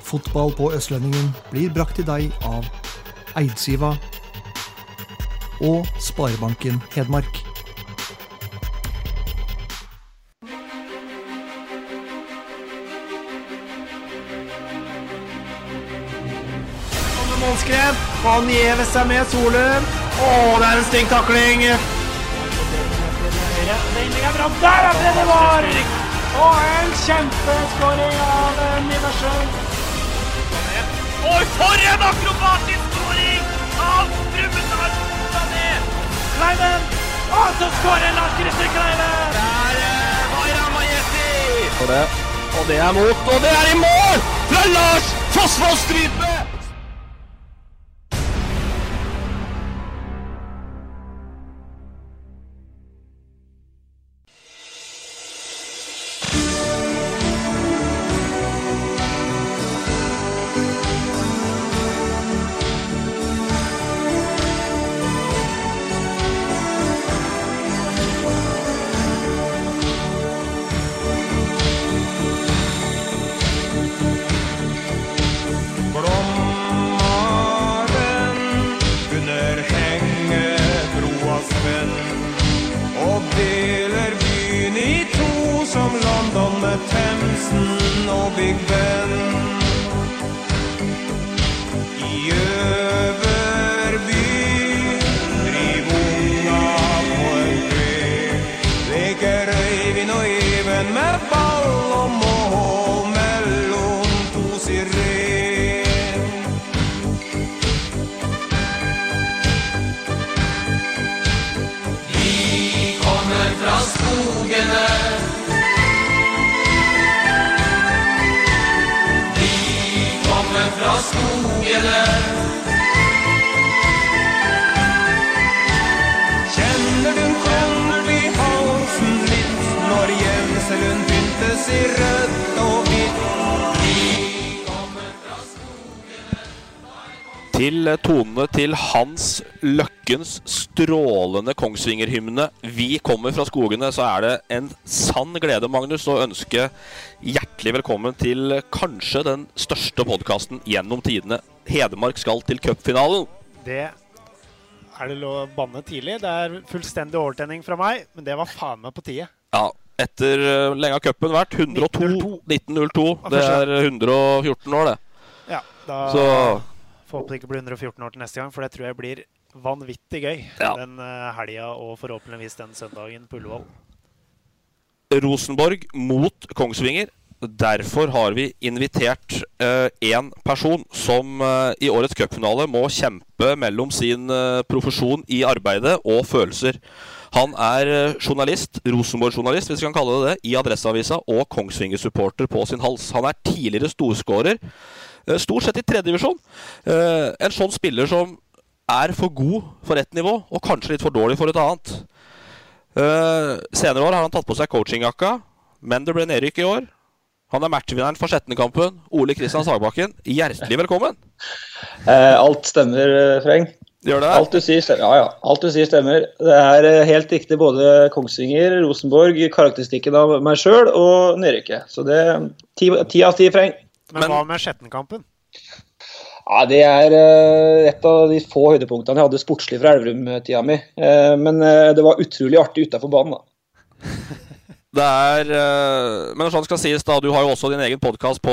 Fotball på Østlendingen blir brakt til deg av Eidsiva og Sparebanken Hedmark. Målskrev. Han gjever seg med Solum. Å, det er en stygg takling. Er. Der er det det var! Og en kjempeskåring av Niversjøen. Oi, for en akrobatisk skåring av Brumunddal Sané! Kleiven! Og så skårer Lars Christer Kleiven! Der er var Ramajeti! Og det, og det er mot, og det er i mål! Fra Lars Fossvoll Strype! Skogene. Kjenner du kommer vi halsen litt når Gjemselund pyntes i rødt og hvitt. Til tonene til Hans Løkkens strålende Kongsvinger-hymne 'Vi kommer fra skogene', så er det en sann glede, Magnus, å ønske hjertelig velkommen til kanskje den største podkasten gjennom tidene. Hedmark skal til cupfinalen. Det er det lov å banne tidlig. Det er fullstendig overtenning fra meg, men det var faen meg på tide. Ja, etter uh, lenge har cupen vært 102 1902. Det er 114 år, det. Ja, da Så får håpe det ikke blir 114 år til neste gang, for det tror jeg blir vanvittig gøy. Ja. Den uh, helga og forhåpentligvis den søndagen på Ullevål. Rosenborg mot Kongsvinger. Derfor har vi invitert én person som eh, i årets cupfinale må kjempe mellom sin eh, profesjon i arbeidet og følelser. Han er eh, journalist, Rosenborg-journalist, hvis vi kan kalle det det, i Adresseavisa og Kongsvinger-supporter på sin hals. Han er tidligere storskårer, eh, stort sett i tredjedivisjon. Uh, en sånn spiller som er for god for ett nivå, og kanskje litt for dårlig for et annet. Eh, senere år har han tatt på seg coachingjakka, men det ble nedrykk i år. Han er matchvinneren for Skjetne-kampen. Ole Kristian Sagbakken, hjertelig velkommen. Eh, alt stemmer, eh, Freng. Gjør det? Alt du sier stemmer. Ja, ja. Alt du sier stemmer. Det er eh, helt riktig både Kongsvinger, Rosenborg, karakteristikken av meg sjøl og nedrykket. Så det ti, ti av ti, Freng. Men, hva med Skjettenkampen? Ja, Det er eh, et av de få høydepunktene jeg hadde sportslig fra Elverum-tida mi. Eh, men det var utrolig artig utafor banen, da. Det er eh, Men sånn skal sies, da. Du har jo også din egen podkast på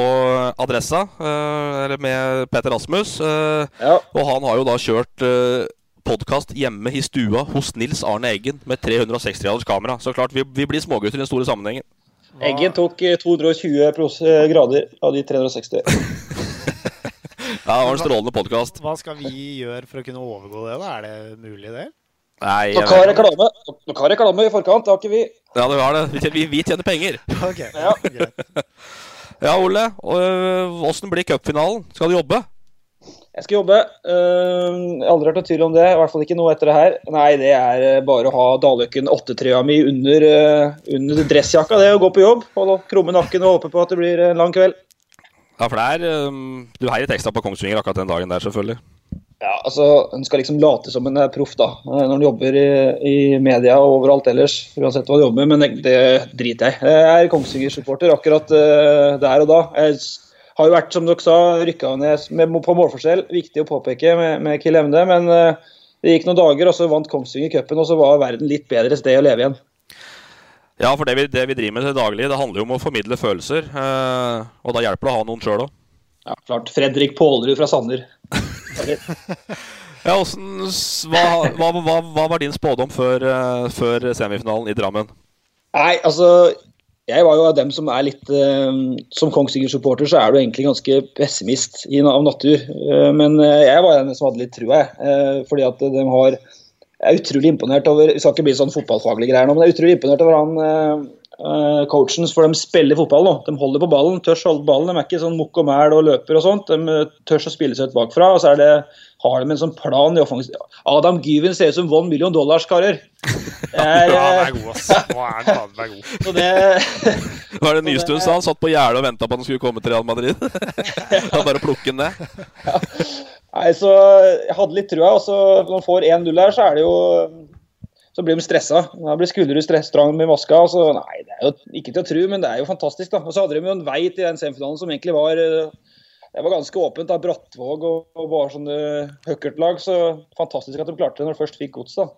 Adressa, eh, eller med Peter Rasmus. Ja. Og han har jo da kjørt podkast hjemme i stua hos Nils Arne Eggen med 360 graders kamera. Så klart, vi, vi blir smågutter i den store sammenhengen. Eggen tok eh, 220 eh, grader av de 360. Ja, det var en strålende podkast. Hva skal vi gjøre for å kunne overgå det? da? Er det mulig, det? Nei, Dere har reklame Dere har reklame i forkant, det har ikke vi. Ja, det var det. Vi vi, vi tjener penger. Ok, Ja. Ja, Ole. og, Åssen blir cupfinalen? Skal du jobbe? Jeg skal jobbe. Uh, aldri hørt noe tvil om det. I hvert fall ikke noe etter det her. Nei, det er eh, bare å ha Daløkken 8-trøya mi under, uh, under dressjakka. Det å gå på jobb, holde krumme nakken og håpe på at det blir en lang kveld. Ja, for det er um, Du heier teksta ekstra på Kongsvinger akkurat den dagen der, selvfølgelig. Ja, altså, En skal liksom late som en er proff da, når en jobber i, i, media og overalt ellers. uansett hva du jobber med, Men det, det driter jeg. Jeg er Kongsvinger-supporter akkurat uh, der og da. Jeg har jo vært, som dere sa, rykka ned med, på målforskjell. Viktig å påpeke med, med Kiel Emne. Men uh, det gikk noen dager, og så vant Kongsvinger cupen, og så var verden litt bedre sted å leve igjen. Ja, for det vi, det vi, driver med til daglig, det handler jo om å formidle følelser. Uh, og da hjelper det å ha noen sjøl òg. Ja, klart. Fredrik Pålerud fra Sander. ja, hvordan, hva, hva, hva, hva, var din spådom før, uh, før, semifinalen i Drammen? Nei, altså Jeg var jo av dem som er litt uh, Som Kongsvinger-supporter så er du egentlig ganske pessimist av natur. Uh, men jeg var den som hadde litt trua, jeg. fordi at de har Jeg er utrolig imponert over Vi skal ikke bli sånn fotballfaglige greier nå, men jeg er utrolig imponert over han uh, coachen, for de spiller fotball nå. De holder på ballen, tør holde ballen. De er ikke sånn mukk og mæl og løper og sånt. De tørs tør å spille seg ut bakfra. og så er det, har de en sånn plan i offensiv. Adam Gyven ser ut som one million dollars, karer. Er, ja, han er god, ass. Nå er han faen god. Så det, var det stund sa? Han satt på gjerdet og venta på at han skulle komme til Real Madrid. Han bare plukke den ned. Ja. Nei, så Jeg hadde litt trua. og så Når man får 1-0 her, så er det jo så blir de stressa. Da blir Skullerud strang med maska. Så, nei, det er jo ikke til å tro, men det er jo fantastisk. da. Og så hadde de jo en vei til den semifinalen som egentlig var eh, det var ganske åpent. da, Brattvåg og, og bare sånne lag, Så fantastisk at de klarte det når de først fikk gods. da.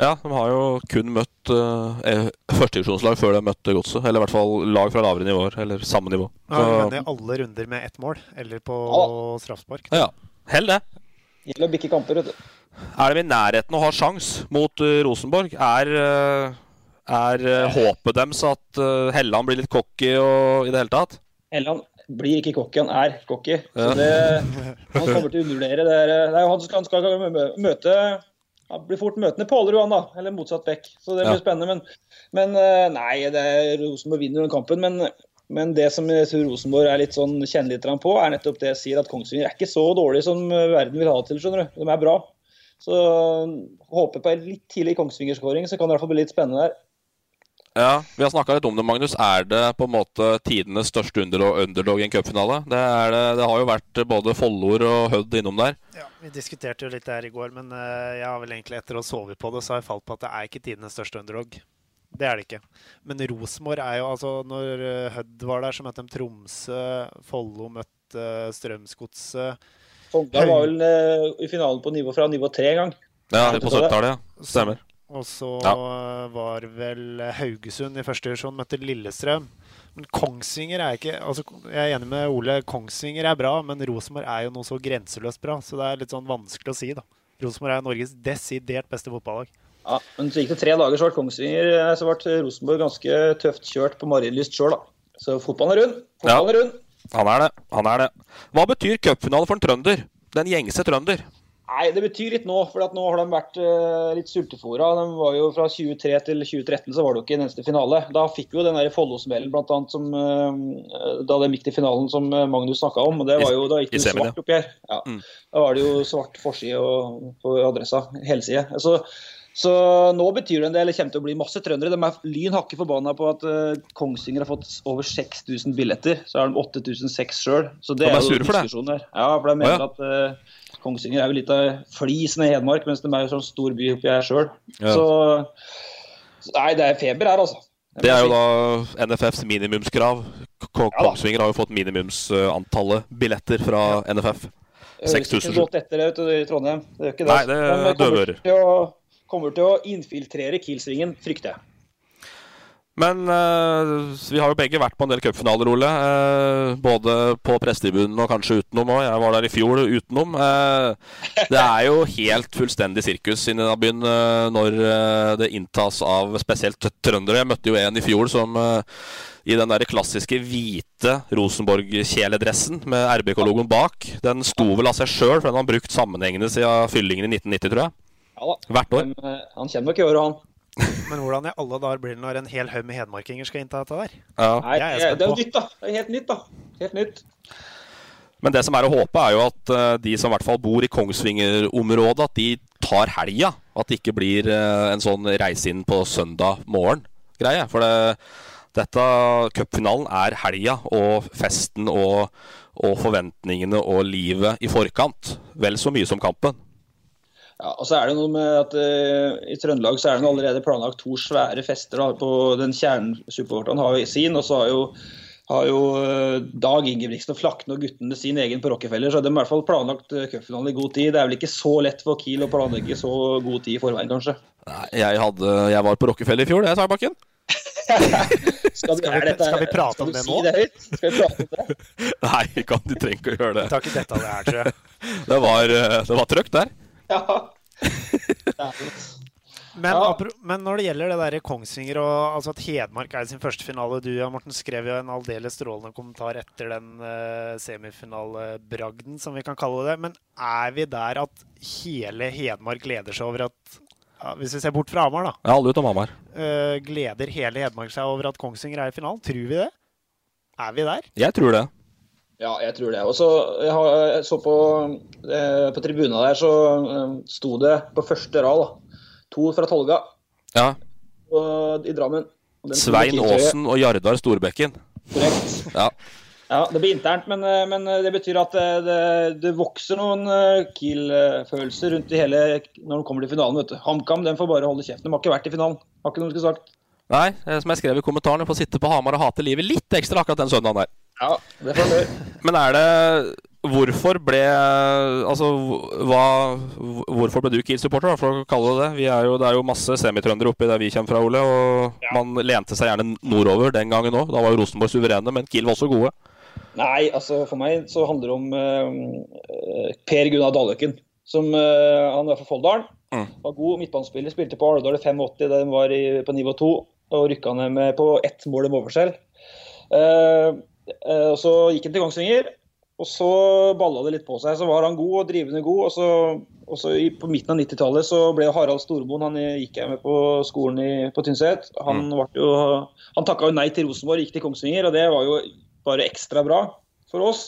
Ja, de har jo kun møtt uh, førstedivisjonslag før de møtte Godset. Eller i hvert fall lag fra lavere nivåer, eller samme nivå. Ja, så... Men i alle runder med ett mål, eller på ja. straffespark. Ja, hell det. Gjelder å bikke kamper, vet du. Er de i nærheten å ha sjans mot uh, Rosenborg? Er, uh, er uh, håpet deres at Helland blir litt cocky og, i det hele tatt? Helland blir ikke cocky, han er cocky. Så det, han kommer til å undervurdere det. Er jo han skal, skal, skal møte han blir fort møtende Pålerud, han da. Eller motsatt bekk. Så det blir ja. spennende. Men, men, nei, det er Rosenborg vinner den kampen. Men, men det som Rosenborg er litt sånn kjenner litt på, er nettopp det jeg sier at Kongsvinger er ikke så dårlig som verden vil ha det til. skjønner du. De er bra. Så håper på en litt tidlig Kongsvinger-skåring, så kan det i hvert fall bli litt spennende der. Ja, Vi har snakka litt om det, Magnus. Er det på en måte tidenes største underdog i en cupfinale? Det, det, det, har jo vært både Follor og Hødd innom der. Ja, Vi diskuterte jo litt der i går, men eh, jeg har vel egentlig etter å ha sovet på det, så har jeg falt på at det er ikke tidenes største underdog. Det er det ikke. Men Rosenborg er jo altså Når eh, Hødd var der, så møtte de Tromsø. Follo møtte Strømsgodset. Sogndal var vel uh, i finalen på nivå fra nivå tre en gang. Ja, på 70-tallet. Ja. Stemmer. Og så ja. var vel Haugesund i første divisjon, møtte Lillestrøm. Men Kongsvinger er ikke altså, Jeg er enig med Ole, Kongsvinger er bra, men Rosenborg er jo noe så grenseløst bra. Så det er litt sånn vanskelig å si, da. Rosenborg er Norges desidert beste fotballag. Ja, men så gikk det tre dager, så ble Kongsvinger eh, så ble Rosenborg ganske tøft kjørt på Marienlyst sjøl, da. Så fotballen er rund. Fotballen er rund. Han er det. Han er det. Hva betyr cupfinale for en trønder? Den gjengse trønder? Nei, Det betyr litt nå, for nå har de vært uh, litt sultefòra. De var jo Fra 23 til 2013 så var det jo ikke en eneste finale. Da fikk vi jo den Follo-smellen bl.a. som uh, da de gikk til finalen som eh, Magnus snakka om. og det var jo Da gikk det jo svart oppi her. Ja. Mm. Da var det jo svart forside på adressa, helside. Altså, så nå betyr det en del. Det kommer til å bli masse trøndere. De er lyn hakke forbanna på at uh, Kongsvinger har fått over 6000 billetter. Så har de 8600 sjøl. Så det de er, er jo diskusjonen her. Ja, for de mener oh, ja. at uh, Kongsvinger er jo litt av flisen i Hedmark, mens de er jo sånn stor by oppi her sjøl. Ja. Så, Nei, det er feber her, altså. Det er jo da NFFs minimumskrav. Kongsvinger har jo fått minimumsantallet billetter fra NFF. 6000. Det høres ikke godt etter det i Trondheim. Det gjør ikke det. Nei, det er døvører kommer til å infiltrere Kiel-svingen, frykter jeg. Men uh, vi har jo begge vært på en del cupfinaler, Ole. Uh, både på prestetribunen og kanskje utenom òg. Jeg var der i fjor utenom. Uh, det er jo helt fullstendig sirkus inni den byen når det inntas av spesielt trøndere. Jeg møtte jo en i fjor som i den der klassiske hvite Rosenborg-kjeledressen med RBK-logoen bak. Den sto vel av seg sjøl, for den har brukt sammenhengende siden fyllingen i 1990, tror jeg. Ja da. Hvert år. Men, han kommer nok i år, han. Men hvordan i alle dager blir det når en hel haug med hedmarkinger skal innta dette der? Ja. Nei, Det er det, er jo nytt, da. Det er helt nytt, da. Helt nytt. Men det som er å håpe, er jo at eh, de som i hvert fall bor i Kongsvinger-området, at de tar helga. At det ikke blir eh, en sånn reise inn på søndag morgen-greie. For det, dette cupfinalen er helga og festen og, og forventningene og livet i forkant. Vel så mye som kampen. Ja, og så er det noe med at uh, I Trøndelag så er det allerede planlagt to svære fester. da, på Den kjernen supporteren har jo sin, og så har jo, har jo uh, Dag Ingebrigtsen og Flakne og guttene sin egen på Rockefeller. Så de har i hvert fall planlagt eh, cupfinalen i god tid. Det er vel ikke så lett for Kiel å planlegge så god tid i forveien, kanskje. Nei, Jeg, hadde, jeg var på Rockefeller i fjor, det, Sagbakken. Skal, Skal vi- dette- skal vi prate om det nå? si? Det høyt? Skal vi prate om det? Nei, kan, du trenger ikke å gjøre det. Vi tar ikke dette det her, tror jeg. Det var, det var trøkk der. Ja. Men, Ja. men når det gjelder det der Kongsvinger og altså at Hedmark er sin første finale Du ja, Morten, skrev jo en aldeles strålende kommentar etter den uh, semifinalebragden, som vi kan kalle det. Men er vi der at hele Hedmark gleder seg over at ja, Hvis vi ser bort fra Hamar, da. Ja, alle utom Hamar. Uh, gleder hele Hedmark seg over at Kongsvinger er i finalen? Tror vi det? Er vi der? Jeg tror det. Ja, jeg tror det. Og så jeg har, jeg så på, eh, på tribuna der, så eh, sto det på første rad da, to fra Tolga Ja. og, i Drammen. Og Svein Aasen og Jardar Storbekken. Korrekt. Ja. Ja, Det blir internt, men, eh, men det betyr at det, det, det vokser noen eh, Kiel-følelser rundt i hele når de kommer til finalen. vet du. HamKam den får bare holde kjeften. De har ikke vært i finalen. Har ikke noe de skulle sagt. Nei, eh, som jeg skrev i kommentaren, jeg får sitte på Hamar og hate livet litt ekstra akkurat den søndagen der. Ja, det får de gjøre. Men er det Hvorfor ble Altså, hva Hvorfor ble du Kiel-supporter, for å kalle det det? Vi er jo, det er jo masse semitrøndere oppi der vi kommer fra, Ole. Og man lente seg gjerne nordover den gangen òg. Da var jo Rosenborg suverene, men Kiel var også gode. Nei, altså for meg så handler det om uh, Per Gunnar Daløken. Som uh, Han var fra Folldalen. Mm. Var god midtbanespiller. Spilte på Alvdal i 85 da de var i, på nivå 2. Og rykka ned med på ett mål med overskjell. Uh, eh, og så gikk han til Kongsvinger. Og så balla det litt på seg. Så var han god og drivende god. Og så, og så i, på midten av 90-tallet så ble Harald Stormoen Han gikk jeg med på skolen i, på Tynset. Han, mm. jo, han takka jo nei til Rosenborg, gikk til Kongsvinger. Og det var jo bare ekstra bra for oss.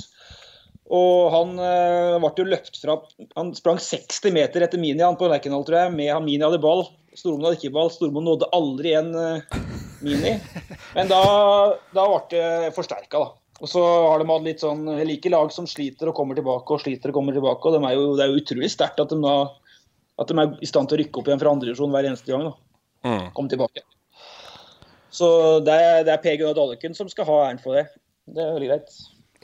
Og han eh, ble jo løpt fra Han sprang 60 meter etter Mini han på Lerkendal, tror jeg. Med han Mini hadde ball. Stormoen hadde ikke ball. Stormoen nådde aldri en eh, Mini. Men da, da ble det forsterka, da. Og så har de hatt litt sånn Jeg liker lag som sliter og kommer tilbake og sliter og kommer tilbake. og de er jo, Det er jo utrolig sterkt at at de er i stand til å rykke opp igjen fra andredivisjon hver eneste gang. da. Komme tilbake. Så det er, det er Per Gunnar Dalløken som skal ha æren for det. Det er veldig greit.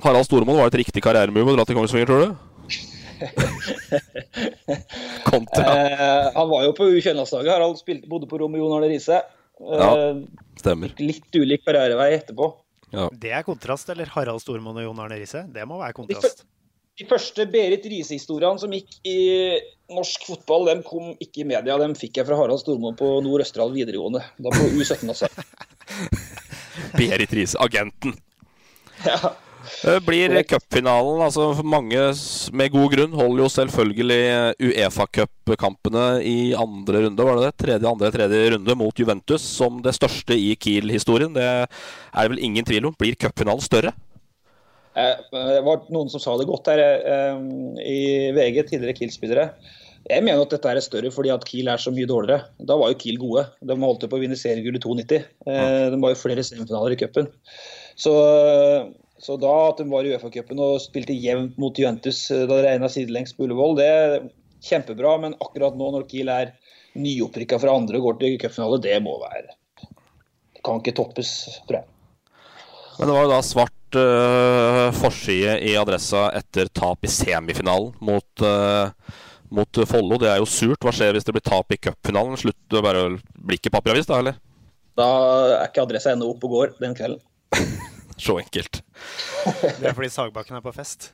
Harald Stormoen var et riktig karrieremove å dra til Kongsvinger, tror du? Kontra. Eh, han var jo på U21-landslaget. Harald spilte, bodde på rom med Jon Arne Riise. Eh, Ja. Stemmer. Litt ulik karrierevei etterpå. Det er kontrast, eller Harald Stormoen og Jon Arne Riise? Det må være kontrast. De første Berit Riise-historiene som gikk i norsk fotball, dem kom ikke i media. Dem fikk jeg fra Harald Stormoen på Nord-Østerdal videregående. Da på U17 også. Berit Riise, agenten. Ja. Det blir cupfinalen. altså for Mange med god grunn holder jo selvfølgelig Uefa-cupkampene i andre runde, var det det? Tredje, andre, tredje runde mot Juventus som det største i Kiel-historien. Det er det vel ingen tvil om. Blir cupfinalen større? Eh, Det var noen som sa det godt her eh, i VG, tidligere Kiel-spillere. Jeg mener at dette er større fordi at Kiel er så mye dårligere. Da var jo Kiel gode. De holdt på å vinne seriegullet i 92. Eh, De var jo flere semifinaler i cupen. Så, så da at de var i Uefa-cupen og spilte jevnt mot Juventus eh, da det regna sidelengs på Ullevål, det er kjempebra. Men akkurat nå når Kiel er nyopprykka fra andre og går til cupfinale, det må være Det kan ikke toppes, tror jeg. Men det var jo da svart uh, forside i Adressa etter tap i semifinalen mot, uh, mot Follo. Det er jo surt. Hva skjer hvis det blir tap i cupfinalen? å bare blikke papiravis, da, eller? Da er ikke adressa ennå oppe og går den kvelden. Så enkelt. Det er fordi Sagbakken er på fest.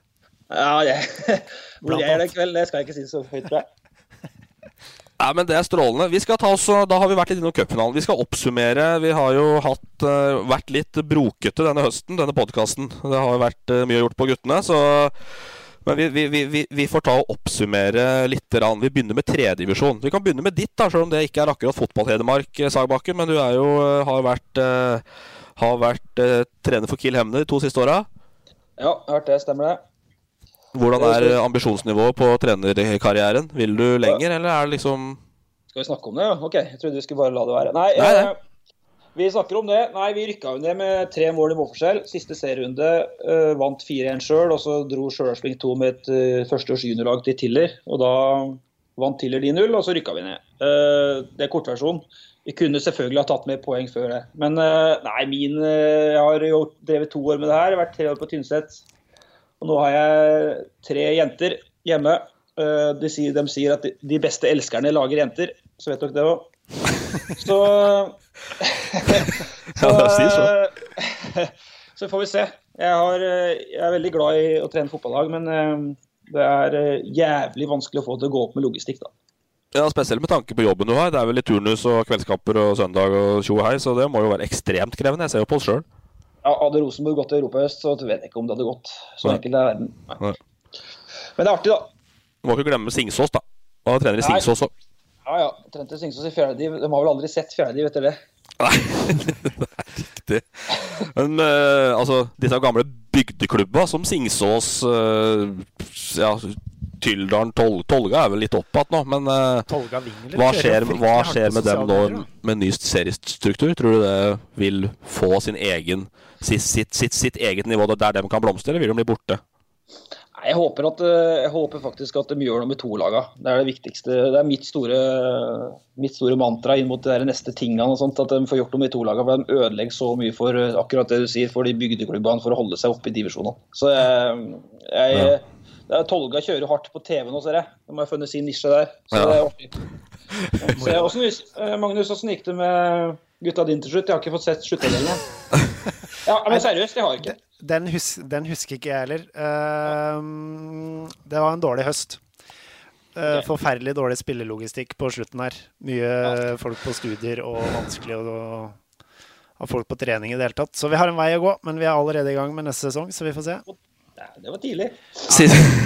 Ja, det. hvor jeg er den kvelden, det skal jeg ikke si så høyt, tror jeg. Nei, men Det er strålende. Vi skal ta oss, Da har vi vært innom cupfinalen. Vi skal oppsummere. Vi har jo hatt, eh, vært litt brokete denne høsten, denne podkasten. Det har jo vært eh, mye gjort på guttene. Så Men vi, vi, vi, vi, vi får ta og oppsummere litt. Vi begynner med tredjedivisjon. Vi kan begynne med ditt, da, selv om det ikke er akkurat fotball-Hedmark, eh, Sagbakken. Men du er jo, har vært, eh, har vært eh, trener for Kiel Hemne de to siste åra. Ja, jeg har hørt det. Stemmer det. Hvordan er ambisjonsnivået på trenerkarrieren? Vil du lenger, eller er det liksom Skal vi snakke om det? ja? OK, jeg trodde vi skulle bare la det være. Nei, Nei, nei. eh, vi snakker om det. Nei, vi rykka jo ned med tre mål i målforskjell. Siste serierunde eh, vant 4-1 sjøl, og så dro Stjørdalsblink 2 med et uh, førsteårs juniorlag til Tiller. Og da vant Tiller 9-0, og så rykka vi ned. Uh, det er kortversjonen. Vi kunne selvfølgelig ha tatt med poeng før det. Men eh, nei, min eh, Jeg har jo drevet to år med det her. Vært tre år på Tynset. Og nå har jeg tre jenter hjemme. Eh, De sier, de sier at de- beste elskerne lager jenter. Så vet dere det òg. Så så, så. så får vi se. Jeg, har, jeg er veldig glad i å trene fotballag, men det er jævlig vanskelig å få det til å gå opp med logistikk, da. Ja, Spesielt med tanke på jobben du har. Det er vel i turnus og kveldskamper og søndag og tjo hei, så det må jo være ekstremt krevende. Jeg ser jo på oss sjøl. Ja, hadde Rosenborg gått til Europa i høst, så vet jeg ikke om det hadde gått. Så Nei. enkelt er verden. Nei. Men det er artig, da. Du må ikke glemme Singsås, da. Og trener i Singsås òg. Ja, ja. Trente Singsås i fjerdediv. De har vel aldri sett fjerdediv, vet dere det? er Riktig. Men uh, altså, disse gamle bygdeklubba som Singsås, uh, ja, Tyldalen, Tol Tolga er vel litt opp igjen nå, men uh, Tolga vinner hva skjer, hva skjer med dem nå med ny seriestruktur? Tror du det vil få sin egen sitt, sitt, sitt, sitt eget nivå der de kan blomstre, eller vil de bli borte? Jeg håper, at, eh, jeg håper faktisk at de gjør noe med to laga. Det er det viktigste. Det er mitt store, mitt store mantra inn mot de der neste tingene. og sånt, At de får gjort noe med to laga. For de ødelegger så mye for eh, akkurat det du sier, for de bygdeklubbene for å holde seg oppe i divisjonene. Så jeg, jeg ja. Tolga kjører hardt på TV nå, ser jeg. De har funnet sin nisje der. Så Ja. det er artig. Så, jeg- hvordan, eh, Magnus, åssen gikk det med gutta din til slutt? Jeg har ikke fått sett sluttavdelingen. Ja, men seriøst, jeg har ikke. Den, hus den husker ikke jeg heller. Ehm, det var en dårlig høst. Eh, Forferdelig dårlig spillelogistikk på slutten her. Mye folk på studier og vanskelig å ha folk på trening i det hele tatt. Så vi har en vei å gå, men vi er allerede i gang med neste sesong, så vi får se. Det var tidlig.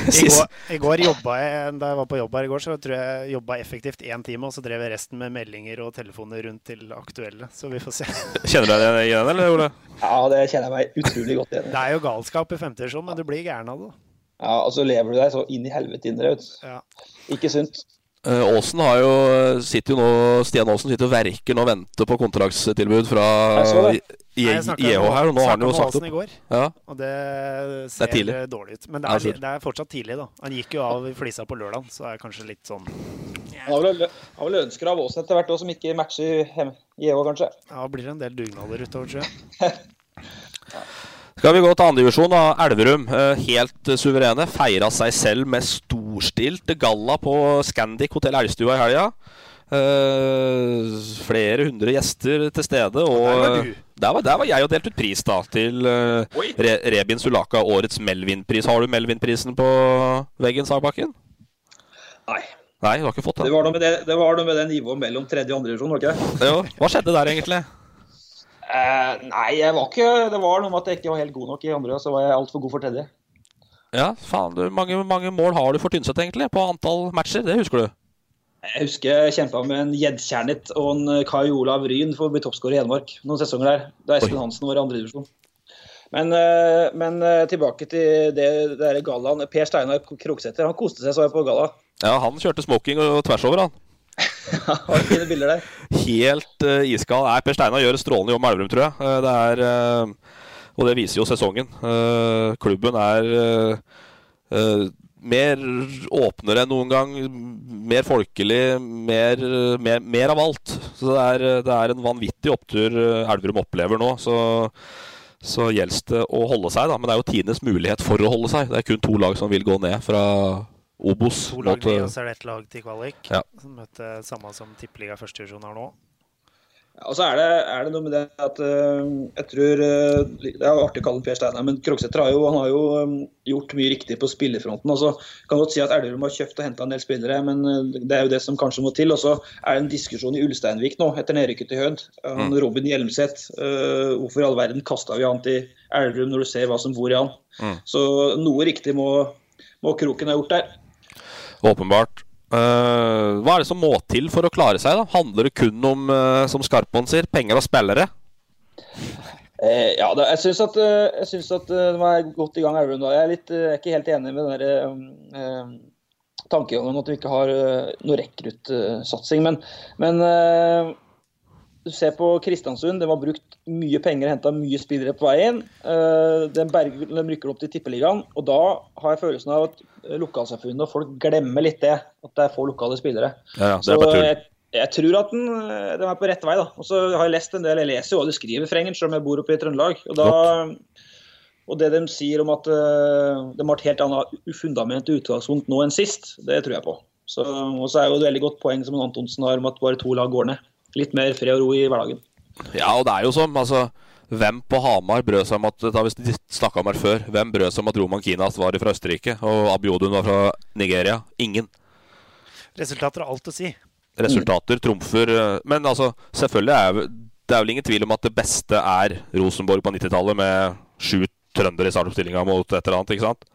I går, i går jobba jeg, Da jeg var på jobb her i går, så tror jeg jobba effektivt én time, og så drev jeg resten med meldinger og telefoner rundt til aktuelle. Så vi får se. Kjenner du deg igjen, eller, Ole? Ja, det kjenner jeg meg utrolig godt igjen i. Det er jo galskap i femte divisjon, men du blir gæren av det. Ja, og så lever du deg så inn i helvete inn, vet. Ja. Ikke sunt. Eh, Aasen har jo, sitter jo nå, Stian Aasen sitter og verker nå og venter på kontraktstilbud fra det. IH her, og nå har han jo sagt opp. går, Ja. og det ser tidlig. dårlig ut. Men det er, det er fortsatt tidlig, da. Han gikk jo av i flisa på lørdag, så er det kanskje litt sånn Han har vel, ønsker av Åsen etter hvert òg, som ikke matcher IH, kanskje. Ja, blir det en del dugnader utover, tror jeg. Skal vi gå til andredivisjon, da. Elverum, eh, helt eh, suverene. Feira seg selv med storstilt galla på Scandic hotell Elgstua i helga. Uh, flere hundre gjester til stede. Og der var. Der var, der var jeg og delte ut pris da til uh, Re Rebin Sulaka, årets Melvin-pris. Har du Melvin-prisen på veggen, Sagbakken? Nei. Nei, du har ikke fått Det den? var noe med det, det, var noe med det nivået mellom tredje og andre divisjon, var det ikke det? Jo, hva skjedde der, egentlig? Eh, nei, jeg var ikke Det var noe med at jeg ikke var helt god nok i andre, og så var jeg altfor god for tredje. Ja, faen, du, mange, mange mål har du for Tynset, egentlig, på antall matcher? Det husker du? Jeg husker jeg kjempa med en Gjeddkjernet og en eh, Kai Olav Ryn for å bli toppskårer i Hedmark noen sesonger der, da Espen Hansen var i andre divisjon. Men, eh, men tilbake til det, det der gallaen. Per Steinar Kroksæter han koste seg så jeg på galla. Ja, han kjørte smoking og tvers over, han. Har fine bilder der. Helt uh, iskald. Nei, Per Steinar gjør en strålende jobb med Elverum, tror jeg. Eh, det er, eh, og det viser jo sesongen. Klubben er mer åpnere enn noen gang. Mer folkelig. Mer, mer, mer av alt. Så det er, det er en vanvittig opptur Elverum opplever nå. Så, så gjelder det å holde seg, da. Men det er jo tidenes mulighet for å holde seg. Det er kun to lag som vil gå ned fra Obos. To lag til- ned, og så er det ett lag til kvalik. Ja. Som møter samme som tippeliga førstedivisjon har nå. Ja, og så er det, er det noe med det at uh, jeg tror uh, Det er artig å kalle ham Per Steinar, men Krogsæter har jo, han har jo um, gjort mye riktig på spillefronten. Altså, kan godt si at Elverum har kjøpt og henta en del spillere, men uh, det er jo det som kanskje må til. Og så er det en diskusjon i Ulsteinvik nå, etter nedrykket til Hødd. Mm. Robin Hjelmseth, eh, hvorfor i all verden kasta vi han til Elverum når du ser hva som bor i han? Mm. Så noe riktig må må Kroken ha gjort der. Åpenbart. Uh, hva er det som må til for å klare seg? da? Handler det kun om, uh, som Skarpmoen sier, penger og spillere? Eh, ja, da, jeg syns at, uh, jeg synes at eh, de er godt i gang. Elverum. Jeg er, litt, eh, ikke helt enig med den der, eh, eh, tankegangen at vi ikke har eh, noe rekruttsatsing. Men, men eh, du ser på Kristiansund, det har brukt mye penger og henta mye spillere på veien. Den, berger, den rykker opp til Tippeligaen, og da har jeg følelsen av at lokalsamfunnet og folk glemmer litt det. At det er få lokale spillere. Ja, ja, det er Så bare tull. jeg, tror at den, den, er på rett vei. da. Og så har jeg lest en del, jeg leser jo hva de skriver, Frengen, selv om jeg bor oppe i Trøndelag. Og, da, og det de sier om at eh, de har et helt annet fundament og utgangspunkt nå enn sist, det tror jeg på. Så, og så er jo et veldig godt poeng som Antonsen har om at bare to lag går ned. Litt mer fred og ro i hverdagen. Ja, og det er jo sånn, altså Hvem på Hamar brød seg om at da vi snakket om her før Hvem brød seg om at Roman Kinas var fra Østerrike og Abiodun var fra Nigeria? Ingen. Resultater har alt å si. Resultater trumfer eh, Men altså, selvfølgelig er det er vel ingen tvil om at det beste er Rosenborg på 90-tallet med sju trøndere i startoppstillinga mot et eller annet, ikke sant?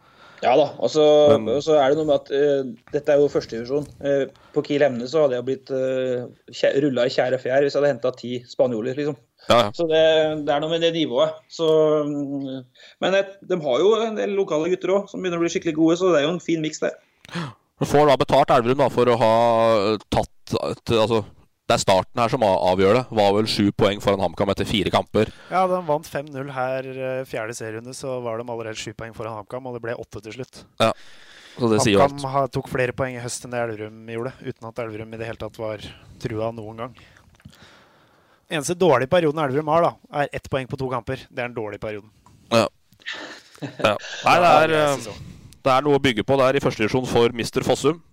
Ja da. Og så, Men- og så er det noe med at uh, dette er jo førstedivisjon. Uh, på Kiel Emne så hadde jeg blitt uh, rulla i tjære fjær hvis jeg hadde henta ti spanjoler, liksom. Ja, ja. Så det, det er noe med det nivået. Så, mm, men det, de har jo en del lokale gutter òg som begynner å bli skikkelig gode, så det er jo en fin miks der. Du får da betalt Elverum da for å ha tatt Altså, det er starten her som avgjør det. Var vel sju poeng foran HamKam etter fire kamper. Ja, de vant 5-0 her eh, fjerde serierunde, så var de allerede sju poeng foran HamKam, og det ble åtte til slutt. Ja, så det sier jo alt. HamKam tok flere poeng i høst enn det Elverum gjorde, uten at Elverum i det hele tatt var trua noen gang. Eneste dårlige perioden Elverum har, da, er ett poeng på to kamper. Det er den dårlige perioden. Ja. ja. Nei, det er, eh, det er noe å bygge på der i første divisjon for Mr. Fossum.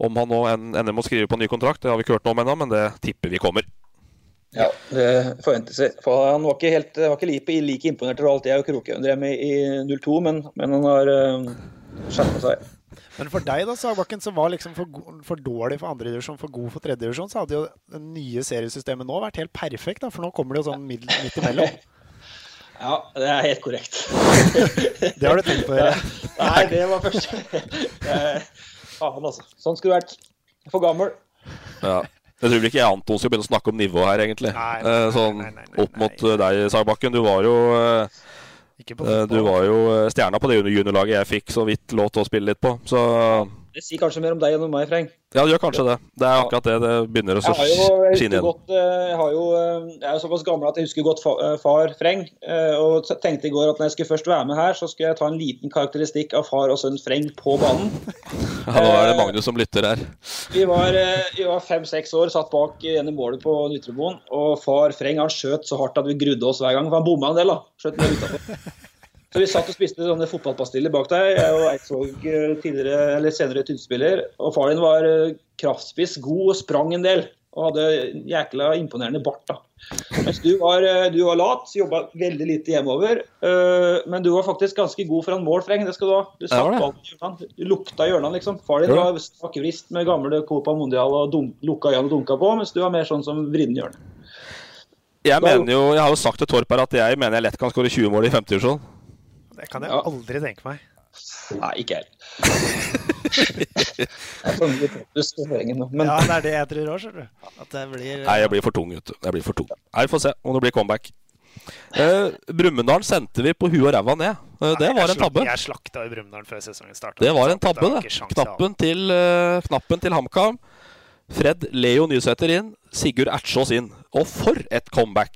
Om han nå ender med å skrive på ny kontrakt, det har vi ikke hørt noe om ennå, men det tipper vi kommer. Ja, det forventes. For han var ikke, helt, var ikke like, like imponert over alt jeg og Kroke drev med i 02, men, men han har uh, skjerpa seg. Men for deg, da, Sagbakken, som var liksom for, for dårlig for andredivisjon, for god for tredjedivisjon, så hadde jo det nye seriesystemet nå vært helt perfekt, da, for nå kommer det jo sånn midt, midt imellom. Ja, det er helt korrekt. Det har du tenkt på å gjøre? Nei, det var først. Eh, Faen, altså. Sånn skulle det vært. For gammel. Ja. Jeg tror vel ikke jeg Anton skal begynne å snakke om nivå her, egentlig. Nei, nei, nei, sånn opp mot eh, deg, Sagbakken. Du var jo eh, på eh, Du var jo eh, stjerna på det juniorlaget jeg fikk så vidt lov til å spille litt på. Så Det sier kanskje mer om deg enn om meg, Freng. ja, det gjør kanskje det. Det er akkurat det det begynner å skinne igjen. godt, eh, jeg, har jo, eh, jeg er jo såpass gammel at jeg husker godt eh, far Freng. Og tenkte i går at når jeg skulle først være med her, så skulle jeg ta en liten karakteristikk av far og sønn Freng på banen. Ja, nå er det Magnus som lytter her. Vi var, var fem-seks år, satt bak i målet på Nytreboen. Og far Freng han skjøt så hardt at vi grudde oss hver gang. For han bomma en del, da. Skjøt ned utenfor. Så vi satt og spiste sånne fotballpastiller bak deg. Jeg og Eidsvåg tidligere, eller senere tynnspiller. Og far din var eh, kraftspiss, god og sprang en del. Og hadde jækla imponerende bart. da. Mens du var, eh, du var lat, jobba veldig lite hjemover. eh, Men du var faktisk ganske god foran mål, Freng. Det skal du ha. Du satt bak i hjørnene. Du lukta hjørnene, liksom. Far din var stakkevrist med gamle Copa Mondial og dum, lukka øynene og dunka på, mens du var mer sånn som vridden hjørne. Jeg mener jo, jeg har jo sagt til Torp her at jeg mener jeg lett kan skåre 20 mål i femtedivisjon. Det kan jeg aldri tenke meg. Nei, ikke er nå. Men Ja, det er det jeg tror òg, skjønner du. At det blir Nei, jeg blir for tung, vet du. Jeg blir for tung. Nei, Vi får se om det blir comeback. Eh, Brumunddal sendte vi på huet og ræva ned. Eh, det Nei, var en tabbe. Jeg slakta i Brumunddal før sesongen starta. Det var en tabbe, det. Knappen til, uh, knappen til HamKam. Fred Leo Nysæter inn. Sigurd Ertsås inn. Og for et comeback!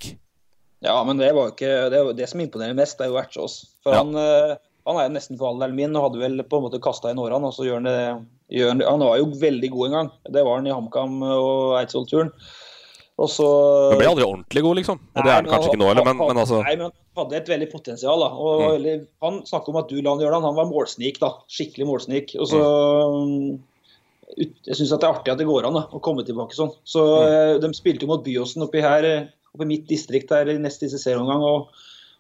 Ja, men det var ikke det, det som imponerer mest, det er jo Ertsås. For Ja. han, eh, han er nesten for alderen min og hadde vel på en måte kasta inn årene. og så gjør han det, gjør han, han var jo veldig god en gang. Det var han i HamKam og Eidsvoll-turen. Og så Men ble aldri ordentlig god, liksom. Og det er han kanskje ikke nå heller, men, men altså Nei, men han hadde et veldig potensial. da. Og Mm. veldig, Han snakker om at du la han gjøre det. Han var målsnik, da. Skikkelig målsnik. Og så Mm. Jeg syns det er artig at det går an da, å komme tilbake sånn. Så Mm. eh, De spilte jo mot Byåsen oppi her, eh, i mitt distrikt der i neste serieomgang. Og,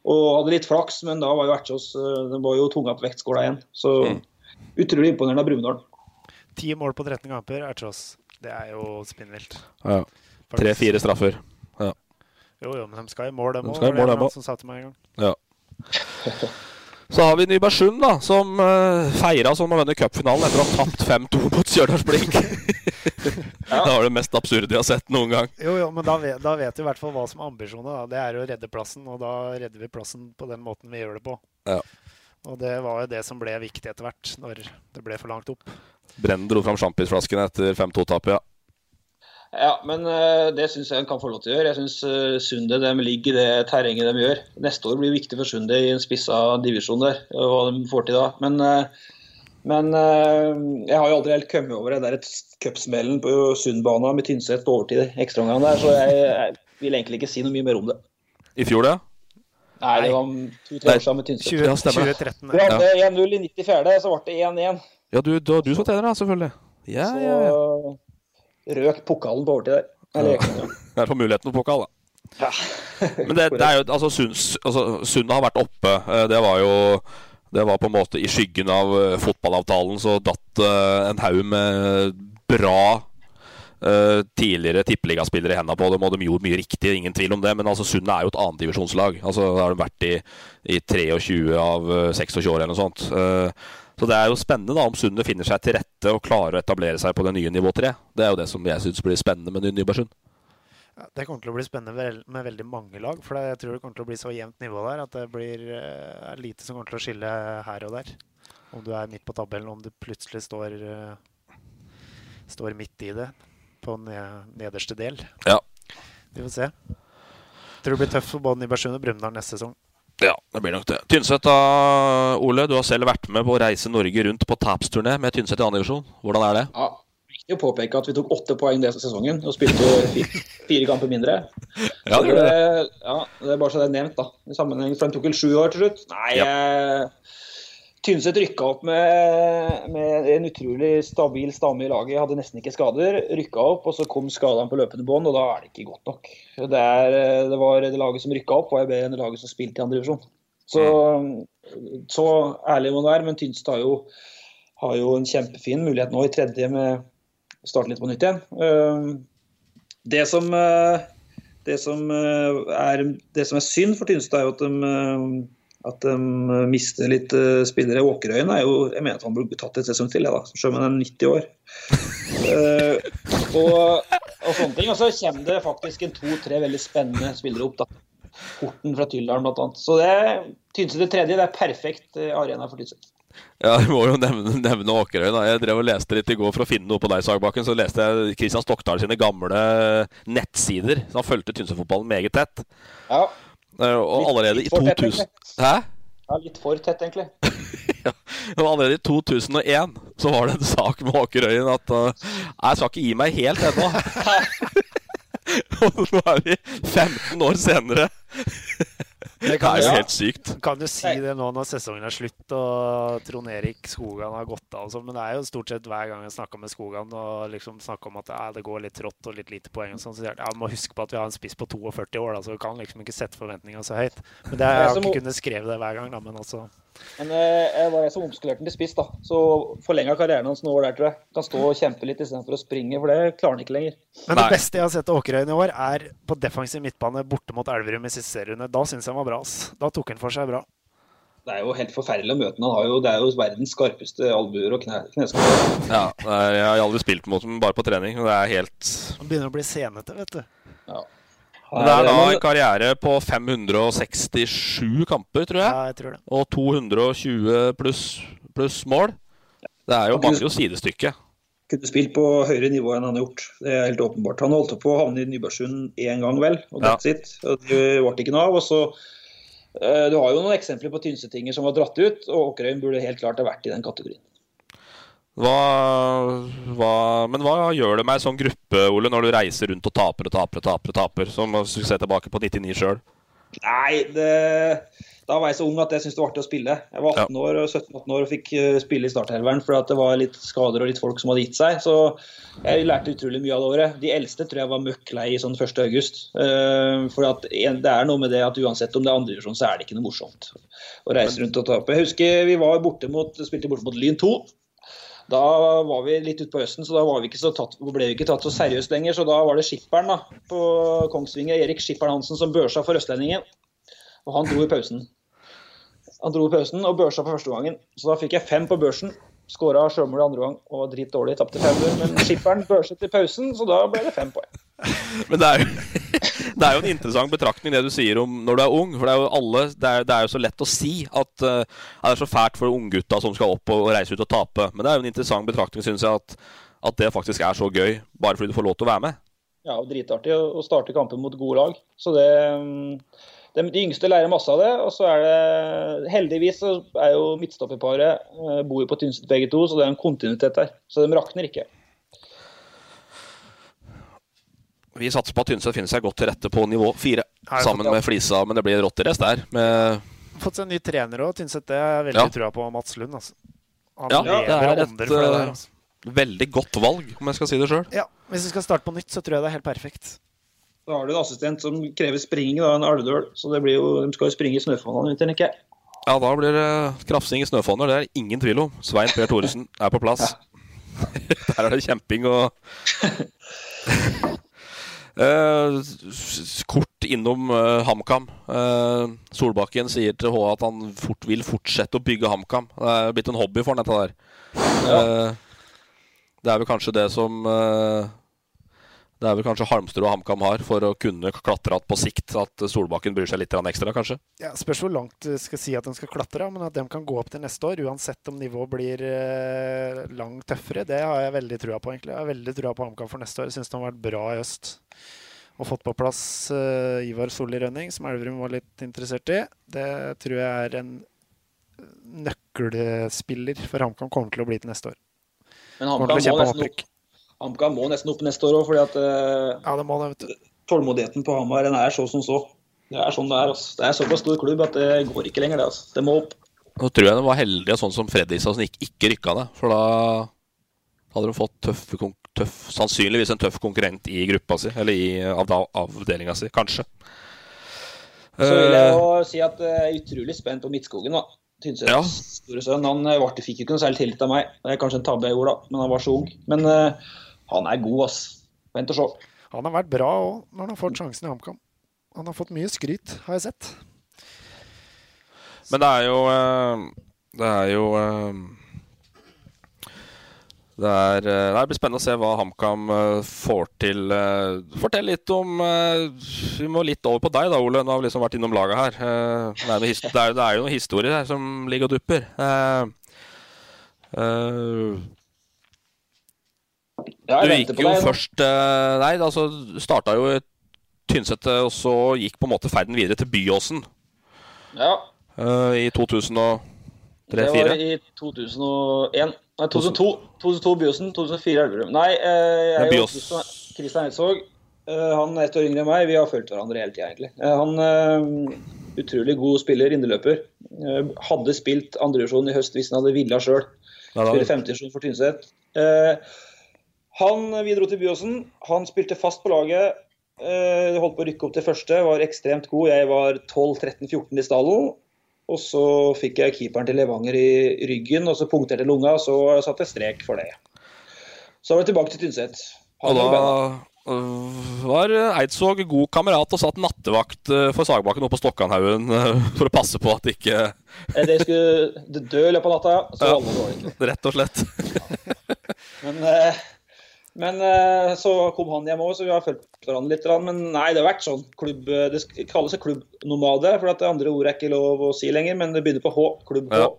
og hadde litt flaks, men da var jo Ertsås eh, Den var jo tunga på vektskåla igjen. Så Mm. utrolig imponerende av Brumunddal. Ti mål på 13 kamper er tross. Det er jo spinnvilt. ja. Tre-fire straffer. Ja. Jo, jo, men de skal i mål, dem De òg. mål, dem også. Som sa til meg en gang. ja. Så har vi Nybergsund, da, som uh, feira som å vinne cupfinalen etter å ha tapt 5-2 mot Stjørdals Blink. Det var det mest absurde jeg har sett noen gang. Jo, jo, men da vet, da vet vi i hvert fall hva som er ambisjonen. Da. Det er å redde plassen, og da redder vi plassen på den måten vi gjør det på. Ja. Og det var jo det som ble viktig etter hvert, når det ble for langt opp. Brennen dro fram sjampisflaskene etter 5-2-tapet, ja. Ja, men uh, det syns jeg han kan få lov til å gjøre. Jeg syns Sunde, Sundet de ligger i det terrenget de gjør. Neste år blir viktig for Sundet i en spissa divisjon der, hva de får til da. Men, uh, men jeg har jo aldri helt kommet over det der cupsmellen på Sundbana med Tynset på overtid ekstraomgang der, så jeg, jeg, vil egentlig ikke si noe mye mer om det. I fjor, det? Nei, det var to-tre år siden med Tynset. 20, 2013. Vi hadde 1-0 i 94., så ble det 1-1. Ja, du, du, du som trener, da, selvfølgelig. Ja, så, ja, ja røk pokalen på overtid der. Eller, ja. Det er for muligheten for pokal, da. Ja. Men det, det, er jo altså Sund, altså, Sund har vært oppe. Eh, det var jo Det var på en måte i skyggen av uh, fotballavtalen så datt uh, en haug med bra uh, tidligere tippeligaspillere i hendene på dem, og de gjorde mye riktig, ingen tvil om det. Men altså Sund er jo et annendivisjonslag. Altså, da har de vært i, i 23 av 26 år eller noe sånt. Så det er jo spennende da om Sundet finner seg til rette og klarer å etablere seg på det nye nivå 3. Det er jo det som jeg syns blir spennende med Nybergsund. Ja, det kommer til å bli spennende med veldig mange lag. For jeg tror det kommer til å bli så jevnt nivå der at det blir uh, lite som kommer til å skille her og der. Om du er midt på tabellen, om du plutselig står, uh, står midt i det på nederste del. Ja. Vi får se. Jeg tror det blir tøft for både Nybergsund og Brumunddal neste sesong. Ja, det blir nok det. Tynset da, Ole. Du har selv vært med på å reise Norge rundt på tapsturné med Tynset i andre divisjon. Hvordan er det? Ja, Viktig å påpeke at vi tok åtte poeng denne sesongen og spilte fire, fire kamper mindre. Ja, det, det. ja, det er bare så det er nevnt, da. I sammenheng, For de tok vel sju år til slutt? Nei, ja. eh, Tynset rykka opp med, med, en utrolig stabil stamme i laget. Hadde nesten ikke skader. Rykka opp, og så kom skadene på løpende bånd, og da er det ikke godt nok. Det, er, det var det laget som rykka opp, var jeg bedre enn det laget som spilte i andre divisjon. Så, så, ærlig må man være, men Tynset har jo, har jo en kjempefin mulighet nå i tredje med starte litt på nytt igjen. Ehm, det som, det som, er, det som er synd for Tynstad, er jo at de at de eh, mister litt spillere. Åkerøyen er jo Jeg mener at han burde tatt et sesong til, ja, selv om han er 90 år. og, og, sånne ting. Og så kommer det faktisk en to-tre veldig spennende spillere opp. da. Horten fra Tyldalen bl.a. Så det Tynset det tredje det er perfekt arena for Tynset. Ja, vi må jo nevne, nevne Åkerøy. Jeg drev og leste litt i går for å finne noe på deg, Sagbakken. Så leste jeg Kristian Stokdal sine gamle nettsider. Så han fulgte Tynset-fotballen meget tett. Ja. Og allerede i 2000 Hæ? Ja, litt for tett, egentlig. ja. Og allerede i 2001 så var det en sak med Åkerøyen at uh, Jeg skal ikke gi meg helt ennå. og nå er vi 15 år senere. Det, kan, er jo helt sykt. Kan du si det nå når sesongen er slutt og Trond Erik Skogan har gått av og sånn, men det er jo stort sett hver gang jeg snakker med Skogan og liksom snakker om at ja, det går litt trått og litt lite poeng og sånn, så sier han ja, må huske på at vi har en spiss på 42 år, da, så vi kan liksom ikke sette forventningene så høyt. Men det, jeg har ikke kunnet skrive det hver gang, da, men altså men eh, jeg var jeg som omskulerte den til spiss, da. Så forlenga karrieren hans noen år der, tror jeg. Kan stå og kjempe litt istedenfor å springe, for det klarer han ikke lenger. Men det Nei. beste jeg har sett av Åkerøyen i år, er på defensiv midtbane borte mot Elverum i siste serierunde. Da syns jeg han var bra. ass. Da tok han for seg bra. Det er jo helt forferdelig å møte ham. Det er jo verdens skarpeste albuer og kne. Ja, jeg har aldri spilt mot ham, bare på trening. Det er helt Han begynner å bli senete, vet du. Ja. Det er da en karriere på 567 kamper, tror jeg. Ja, jeg tror det. Og 220 pluss plus mål. Det er jo bare jo sidestykket. Kunne spilt på høyere nivå enn han har gjort. Det er helt åpenbart. Han holdt på å havne i Nybergsund én gang, vel. Og that's ja. it. Og det ble ikke noe av. Og så uh, Du har jo noen eksempler på Tynsetinger som var dratt ut, og Åkerøyen burde helt klart ha vært i den kategorien. Hva, hva, men hva gjør det med ei sånn gruppe, Ole, når du reiser rundt og taper og taper og taper? og taper, Som å se tilbake på 99 sjøl? Nei, det, da var jeg så ung at jeg syntes det var artig å spille. Jeg var 18 år, 17-18 år og fikk eh, spille i starthelveren fordi det var litt skader og litt folk som hadde gitt seg. Så jeg lærte utrolig mye av det året. De eldste tror jeg var møkk lei sånn 1. august. Uh, for det er noe med det at uansett om det er andredivisjon, så er det ikke noe morsomt å reise rundt og tape. Jeg husker vi var borte mot, spilte borte mot Lyn 2. Da var vi litt utpå høsten, så da vi tatt, ble vi ikke tatt så seriøst lenger. Så da var det skipperen da, på Kongsvinger, Erik Skipperen Hansen, som børsa for Østlendingen. Og han dro i pausen. Han dro i pausen og børsa for første gangen. Så da fikk jeg fem på børsen. Skåra sjølmål andre gang og var dritdårlig. Tapte 500. Men skipperen børset i pausen, så da ble det fem poeng. Men det er, jo, det er jo en interessant betraktning det du sier om når du er ung. For det er jo, alle, det er, det er jo så lett å si at uh, det er så fælt for unggutta som skal opp og, og reise ut og tape. Men det er jo en interessant betraktning, syns jeg, at, at det faktisk er så gøy bare fordi du får lov til å være med. Ja, og dritartig å starte kampen mot gode lag. Så det um de, de yngste lærer masse av det. Og så er det Heldigvis er jo midtstopperparet eh, bor jo på Tynset begge to, så det er en kontinuitet der. Så de rakner ikke. Vi satser på at Tynset finner seg godt til rette på nivå fire, sammen med Flisa. Men det blir rotterace der. Med Fått seg en ny trener òg, Tynset. Det er jeg veldig Ja. trua på Mats Lund. Altså. Han ja, det er et det der. eh, Altså. veldig godt valg, om jeg skal si det sjøl. Ja, Hvis vi skal starte på nytt, så tror jeg det er helt perfekt. Da har du en assistent som krever springing, da, en Alvdøl. Så det blir jo, de skal jo springe i snøfonnene, tenker ikke Ja, da blir det krafsing i snøfonner. Det er ingen tvil om. Svein Per Thoresen er på plass. Der er det kjemping og Eh, kort innom eh, HamKam. Eh, Solbakken sier til H at han fort vil fortsette å bygge HamKam. Det er blitt en hobby for han, dette der. Eh, det er vel kanskje det som eh, Det er vel kanskje Halmstrø og HamKam har for å kunne klatre på sikt. At Solbakken bryr seg litt ekstra, kanskje. Ja, spørs hvor langt du skal si at de skal klatre, men at de kan gå opp til neste år, uansett om nivået blir eh, langt tøffere, det har jeg veldig trua på, egentlig. Jeg har veldig trua på HamKam for neste år. Jeg syns de har vært bra i høst. Og fått på plass eh, Ivar Solli Rønning, som Elverum var litt interessert i. Det tror jeg er en nøkkelspiller for HamKam kommer til å bli til neste år. Men HamKam må, nesten HamKam må nesten opp neste år òg, fordi at eh, Ja, det må det, vet du. tålmodigheten på Hamar den er så som så. Det er sånn det er. Altså. Det er såpass stor klubb at det går ikke lenger, det. Altså. Det må opp. Nå tror jeg de var heldige, sånn som Fredrikstad, som ikke, ikke rykka ned. For da hadde de fått tøff, tøff, sannsynligvis en tøff konkurrent i gruppa si, eller i av, avdelinga si, kanskje. Så vil jeg Eh, jo si at jeg er utrolig spent på Midtskogen. da. Tynsets Ja. store sønn. Han fikk jo ikke noe særlig tillit av meg. Det er kanskje en tabbe jeg gjorde, da, men han var så ung. Men eh, han er god, ass. Vent og se. Han har vært bra òg, når han har fått sjansen i HamKam. Han har fått mye skryt, har jeg sett. Men det er jo eh, Det er jo eh, det, er, eh, det blir spennende å se hva HamKam får til. Fortell litt om Vi må litt over på deg, da, Ole. Nå har vi liksom vært innom laget her. Det er, det er, det er jo noen historier her som ligger og dupper. Eh, eh, Ja, du gikk jo deg først eh, Nei, altså starta jo i Tynset, og så gikk på en måte ferden videre til Byåsen Ja, Uh, i 2003-2004. det var i 2001. Nei, 2002. 2002 Byåsen, 2004 Elverum. Nei, uh, jeg og Kristian Eidsvåg uh, Han er ett år yngre enn meg. Vi har fulgt hverandre hele tida, egentlig. Eh, Han eh, Utrolig god spiller, inneløper. Eh, Hadde spilt andredivisjon i høst hvis han hadde villa sjøl. Spiller femtedivisjon for Tynset. Eh, Han, Vi dro til Byåsen. Han spilte fast på laget. Eh, holdt på å rykke opp til første. Var ekstremt god. Jeg var 12-13-14 i stallen. Og så fikk jeg keeperen til Levanger i ryggen, og så punkterte lunga, så satte jeg strek for det. Så var jeg tilbake til Tynset. Og da var øh, Eidsvåg god kamerat og satt nattevakt øh, for Sagbakken oppe på Stokkanhaugen øh, for å passe på at ikke Eh, Det skulle dø i løpet av natta. Så Ja. alle var. Rett og slett. Men, eh, men eh, så kom han hjem òg, så vi har fulgt hverandre litt. Men nei, det har vært sånn klubb eh, Det kalles klubbnomade, for at det andre ordet er ikke lov å si lenger, men det begynner på H. Klubb H. Ja.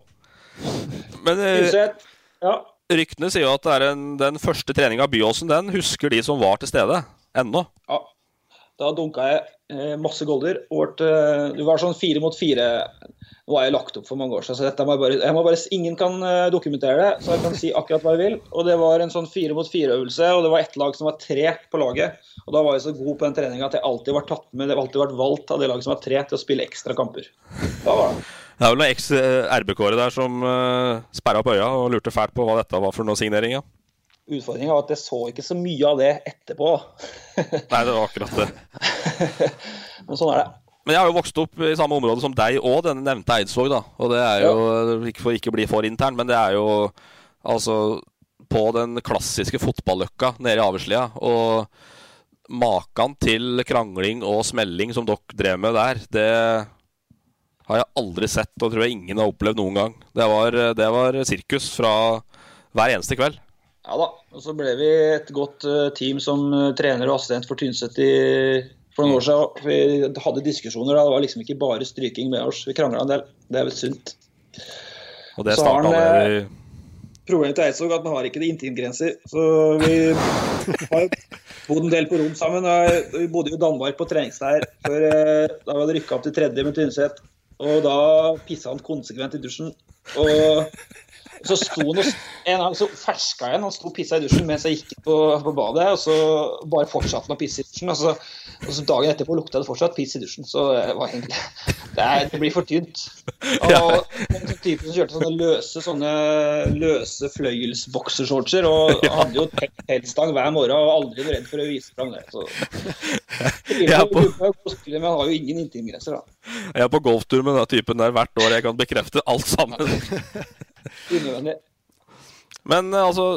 Men øh, Ja. ryktene sier jo at det er en, den første treninga av Byåsen, den husker de som var til stede. Ennå. Ja. Da dunka jeg eh, masse golder. eh, Det var sånn fire mot fire. Nå har jeg lagt opp for mange år siden, så dette må jeg bare, jeg må bare, ingen kan eh, dokumentere det. Så jeg kan si akkurat hva jeg vil. Og Det var en sånn fire mot fire-øvelse, og det var ett lag som var tre på laget. Og Da var jeg så god på den treninga at jeg alltid var tatt med, det var alltid vært valgt av det laget som var tre, til å spille ekstra kamper. Da var det. Det er vel noen eks-RBK-ere der som uh, sperra opp øya og lurte fælt på hva dette var for noe signering. Ja. Utfordringa var at jeg så ikke så mye av det etterpå. Nei, det var akkurat det. Men sånn er det. Men jeg har jo vokst opp i samme område som deg og denne nevnte Eidsvåg, da. Og det er jo, ikke for ikke å bli for intern, men det er jo altså på den klassiske fotballøkka nede i Averslia. Og maken til krangling og smelling som dere drev med der, det har jeg aldri sett, og tror jeg ingen har opplevd noen gang. Det var, det var sirkus fra hver eneste kveld. Ja da. Og så ble vi et godt uh, team som uh, trener og assistent for Tynset i, for noen år siden. Vi hadde diskusjoner. da, Det var liksom ikke bare stryking med oss. Vi krangla en del. Det er vel sunt. Og det Så har starta han, allerede i Problemet til Eidsvåg er at vi har ikke det intimgrenser. Så vi har bodd en del på rom sammen. Vi bodde jo i Danmark på treningsleir før eh, da vi hadde rykka opp til tredje med Tynset. Og da pissa han konsekvent i dusjen. Og så sto han og En gang så ferska jeg han, han sto og pissa i dusjen mens jeg gikk på, på badet. Og så bare fortsatte han å pisse i dusjen. Og så, og så dagen etterpå lukta det fortsatt piss i dusjen. Så det var egentlig Det, er, det blir for tynt. Og en sånn type som kjørte sånne løse sånne løse fløyelsboksershortser og hadde jo teltstang hver morgen og aldri redd for å vise fram det. Så. Jeg er på- Men han har jo ingen intimgrenser, da. Jeg er på golftur med den typen der hvert år. Jeg kan bekrefte alt sammen. Unødvendig. Men eh, altså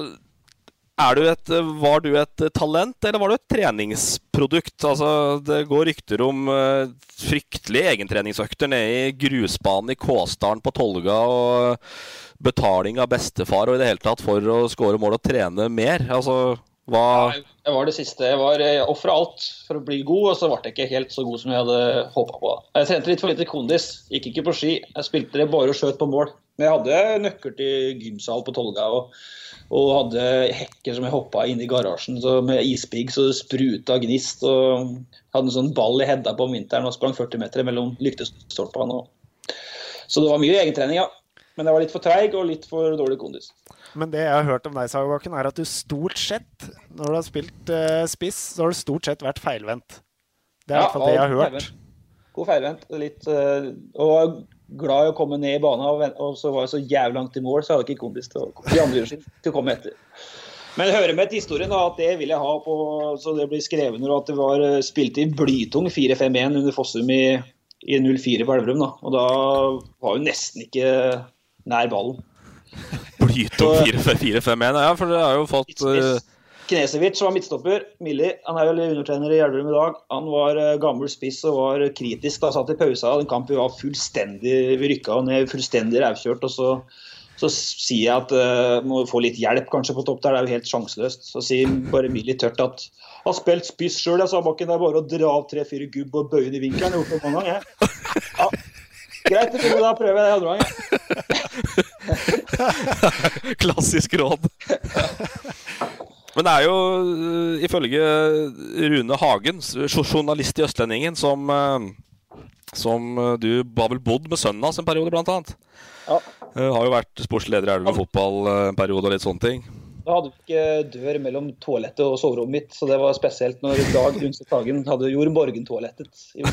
er du et, Var du et eh, talent, eller var du et treningsprodukt? Altså, Det går rykter om eh, fryktelige egentreningsøkter nede i grusbanen i Kåsdalen på Tolga. Og betaling av bestefar og i det hele tatt for å skåre mål og trene mer. Altså, hva Jeg var det siste. Jeg var ofra alt for å bli god, og så ble jeg ikke helt så god som jeg hadde håpa på. Jeg trente litt for lite kondis. Gikk ikke på ski. Jeg spilte det bare og skjøt på mål. Men jeg hadde nøkkel til gymsal på Tolga og, og hadde hekker som jeg hoppa inn i garasjen så med ispigg så det spruta gnist. Og hadde en sånn ball i Hedda på om vinteren og sprang 40 meter mellom lyktestolpene. Så det var mye egentrening, ja. Men jeg var litt for treig og litt for dårlig kondis. Men det jeg har hørt om deg, Sagerbakken, er at du stort sett, når du har spilt uh, spiss, så har du stort sett vært feilvendt. Det er i hvert fall det jeg har hørt. feilvendt. God feilvendt. Litt, uh, og glad i å komme ned i banen, og, så var jeg så jævlig langt i mål, så jeg hadde ikke kompis til å de andre til å komme etter. Men høre hører med til historien da, at det vil jeg ha på, så det blir skrevet når at det var eh, spilt i blytung 4-5-1 under Fossum i, i 04 på Elverum. da, Og da var hun nesten ikke nær ballen. Blytung 4-5-1? Ja, for dere har jo fått eh, Knesevic var midtstopper. Milli han er vel undertrener i Elverum i dag. Han var eh, gammel spiss og var kritisk. da Satt i pausa. Den kampen var fullstendig Vi rykka ned fullstendig rævkjørt. Og så, så sier jeg at uh, må få litt hjelp kanskje på topp der. Det er jo helt sjanseløst. Så sier bare Milli tørt at har spilt spiss sjøl, sa Bakken. Det er bare å dra av tre-fire gubb og bøye den i vinkelen. Jeg har gjort det mange ganger. jeg. Ja. Greit, jeg da prøver jeg det andre gangen. Klassisk råd. Men det er jo øh, ifølge Rune Hagen, journalist i Østlendingen, som, øh, som øh, du har vel bodd med sønnen hans en periode, blant annet. Ja. Har jo vært sportsleder i Elverum fotball en periode og litt sånne ting. Da hadde vi ikke dør mellom toalettet og soverommet mitt, så det var spesielt når Dag Rundstedt Hagen hadde gjort Borgen-toalettet.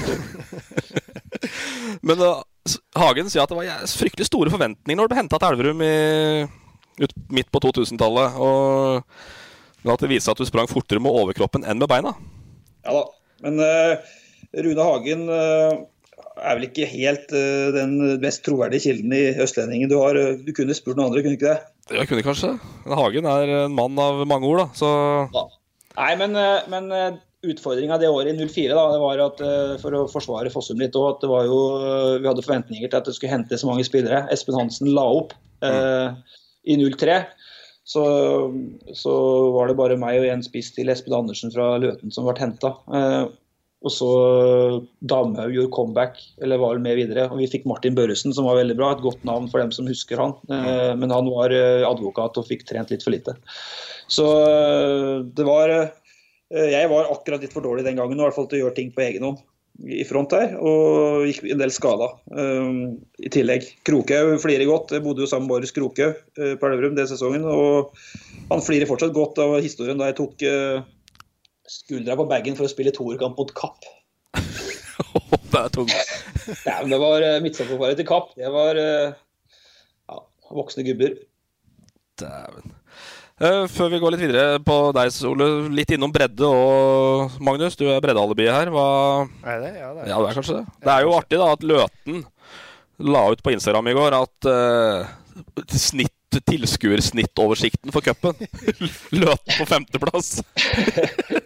Men uh, Hagen sier at det var fryktelig store forventninger når du ble henta til Elverum i, ut, midt på 2000-tallet. Og men at det viste seg at du sprang fortere med overkroppen enn med beina. Ja da. Men uh, Rune Hagen uh, er vel ikke helt uh, den mest troverdige kilden i Østlendingen du har. Du kunne spurt noen andre, kunne ikke det? Jeg kunne kanskje. Men Hagen er en mann av mange ord, da. Så Nei, men, men utfordringa det året i 04 da, det var at for å forsvare Fossum litt òg, at det var jo Vi hadde forventninger til at det skulle hente så mange spillere. Espen Hansen la opp eh, i 03. Så, så var det bare meg og en spiss til Espen Andersen fra Løten som ble henta. Eh, og så Damhaug gjorde comeback, eller var med videre. Og vi fikk Martin Børresen, som var veldig bra. Et godt navn for dem som husker han. Eh, men han var eh, advokat og fikk trent litt for lite. Så det var Jeg var akkurat litt for dårlig den gangen, i hvert fall til å gjøre ting på egen hånd i front der, og gikk en del skada um, i tillegg. Krokhaug flirer godt. Jeg bodde jo sammen med Boris Krokhaug uh, på Elverum den sesongen. og Han flirer fortsatt godt av historien da jeg tok uh, skuldra på bagen for å spille toerkamp mot Kapp. det er tungt. Ja, men det var uh, midtstopperparet til Kapp. Det var ja, voksne gubber. Dæven. Eh, før vi går litt videre på deg, Ole. Litt innom bredde og Magnus, du er breddealibiet her. Hva Er det? Ja, det er Ja, det er kanskje det. Det er jo artig da at Løten la ut på Instagram i går at uh, snitt tilskuersnittoversikten for cupen Løten på femteplass.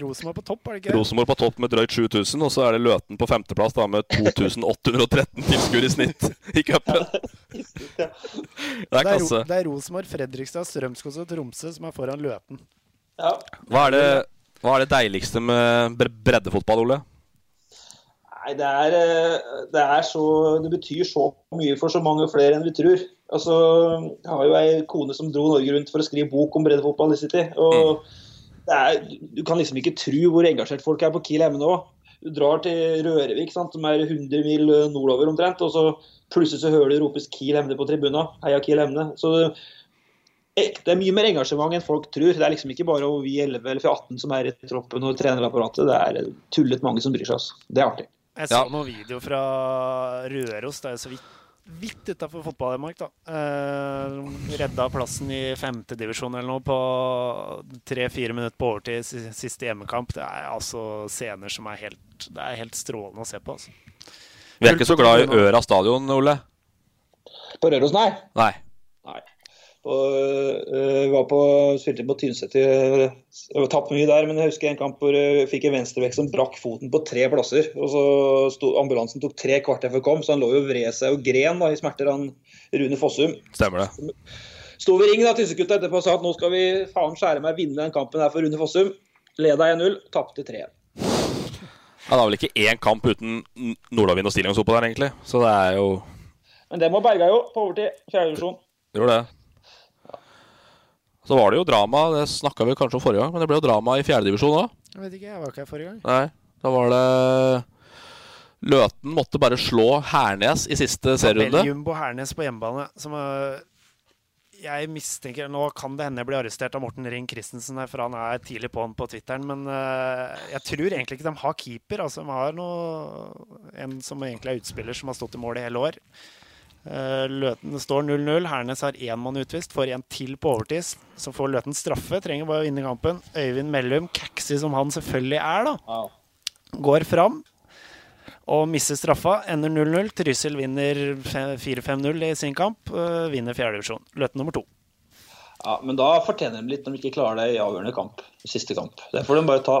Rosenborg på topp, er det ikke? Rosenborg på topp med drøyt 7000, og så er det Løten på femteplass da med 2813 tilskuere i snitt i cupen. Det er Det er, klasse. Det er Rosenborg, Fredrikstad, Strømskog og Tromsø som er foran Løten. Hva er det, hva er det deiligste med breddefotball, Ole? Nei, det er, eh, det er så Det betyr så mye for så mange flere enn vi tror. Altså, jeg har jo ei kone som dro Norge rundt for å skrive bok om breddefotball i City. Og det er, du kan liksom ikke tro hvor engasjert folk er på Kiel hjemme nå. Du drar til Rørevik, sant, som er 100 mil nordover omtrent, og så plutselig så hører du ropes Kiel Hemne' på tribuna. Heia Kiel Hemne. Så det er mye mer engasjement enn folk tror. Det er liksom ikke bare vi 11 eller 18 som er i troppen og trenerapparatet. Det er tullet mange som bryr seg. Altså. Det er artig. Jeg så noen videoer fra Røros. Det er så vidt, vidt utafor fotball-Danmark, da. Eh, redda plassen i femtedivisjon eller noe på tre-fire minutter på overtid si- siste hjemmekamp. Det er altså scener som er helt Det er helt strålende å se på. Altså. Vi er ikke så glad i Øra stadion, Ole. På Røros, nei. Nei. Og, uh, var på, spilte på Tynset i tapte mye der, men jeg husker en kamp hvor jeg fikk en venstrevekk som brakk foten på tre plasser. og så sto, Ambulansen tok tre kvarter før kom, så han lå jo og vred seg og gren da, i smerter, han Rune Fossum. Stemmer det. Sto ved ringen da, Tynsekutta etterpå og sa at nå skal vi faen skjære meg vinne den kampen her for Rune Fossum. Leda 1-0, tapte 3. Ja, det er vel ikke én kamp uten Nordavind og stillings oppå der, egentlig. Så det er jo Men det må berga jo, på overtid. Fjerde divisjon. Gjorde det. Så var det jo drama, det snakka vi kanskje om forrige gang, men det ble jo drama i fjerdedivisjon òg. Jeg vet ikke, jeg var ikke her forrige gang. Nei, da var det Løten måtte bare slå Hernes i siste serierunde. Jumbo Hernes på hjemmebane. Som uh, jeg mistenker Nå kan det hende jeg blir arrestert av Morten Ring Christensen, her, for han er tidlig på han på Twitteren. Men uh, jeg tror egentlig ikke de har keeper. Altså, de har noe, en som egentlig er utspiller, som har stått i mål i hele år. Eh, Løten står 0-0. Hernes har én mann utvist, får en til på overtid. Så får Løten straffe, trenger bare å vinne kampen. Øyvind Mellum, kaxy som han selvfølgelig er, da, går fram og mister straffa. Ender 0-0. Trysil vinner 4-5-0 i sin kamp. eh, vinner fjerdedivisjon. Løten nummer to. Ja, Men da fortjener de litt når de ikke klarer det i avgjørende kamp. Siste kamp. Det får de bare ta.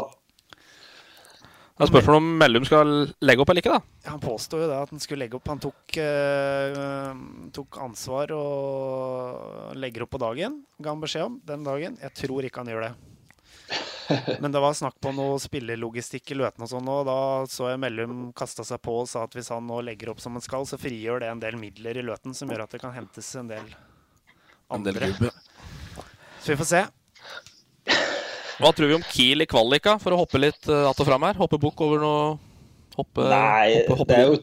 Det er spørsmål om Mellum skal legge opp eller ikke, da. Han påsto jo det at han skulle legge opp. Han tok, eh, tok ansvar og legger opp på dagen, ga han beskjed om den dagen. Jeg tror ikke han gjør det. Men det var snakk på noe spillerlogistikk i Løten og sånn, og da så jeg Mellum kasta seg på og sa at hvis han nå legger opp som han skal, så frigjør det en del midler i Løten som gjør at det kan hentes en del En del andre. Så vi får se. Hva tror vi om Kiel i kvalika, for å hoppe litt uh, att og fram her? Hoppe bukk over noe Hoppe, Nei, hoppe, hoppe det er jo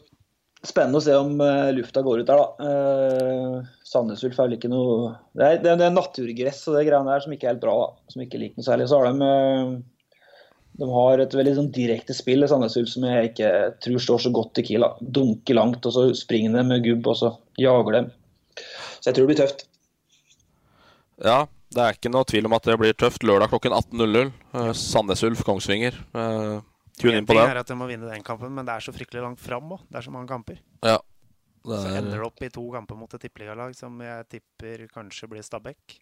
spennende å se om uh, lufta går ut der, da. Uh, Sandnes Ulf er vel ikke noe Det er, det er, det er naturgress og det greiene der som ikke er helt bra, da. Som ikke liker noe særlig. Så har de uh, De har et veldig sånn direkte spill i Sandnes Ulf som jeg ikke tror står så godt i Kiel. da. Dunker langt, og så springer de med gubb, og så jager dem. Så jeg tror det blir tøft. Ja, det er ikke noe tvil om at det blir tøft lørdag klokken 18.00. Uh, Sandnes Ulf, Kongsvinger. Uh, Tune inn på det. er at de må vinne den kampen, men det er så fryktelig langt fram òg. Det er så mange kamper. Ja. Så Det er- ender det opp i to kamper mot et tippeligalag som jeg tipper kanskje blir Stabæk.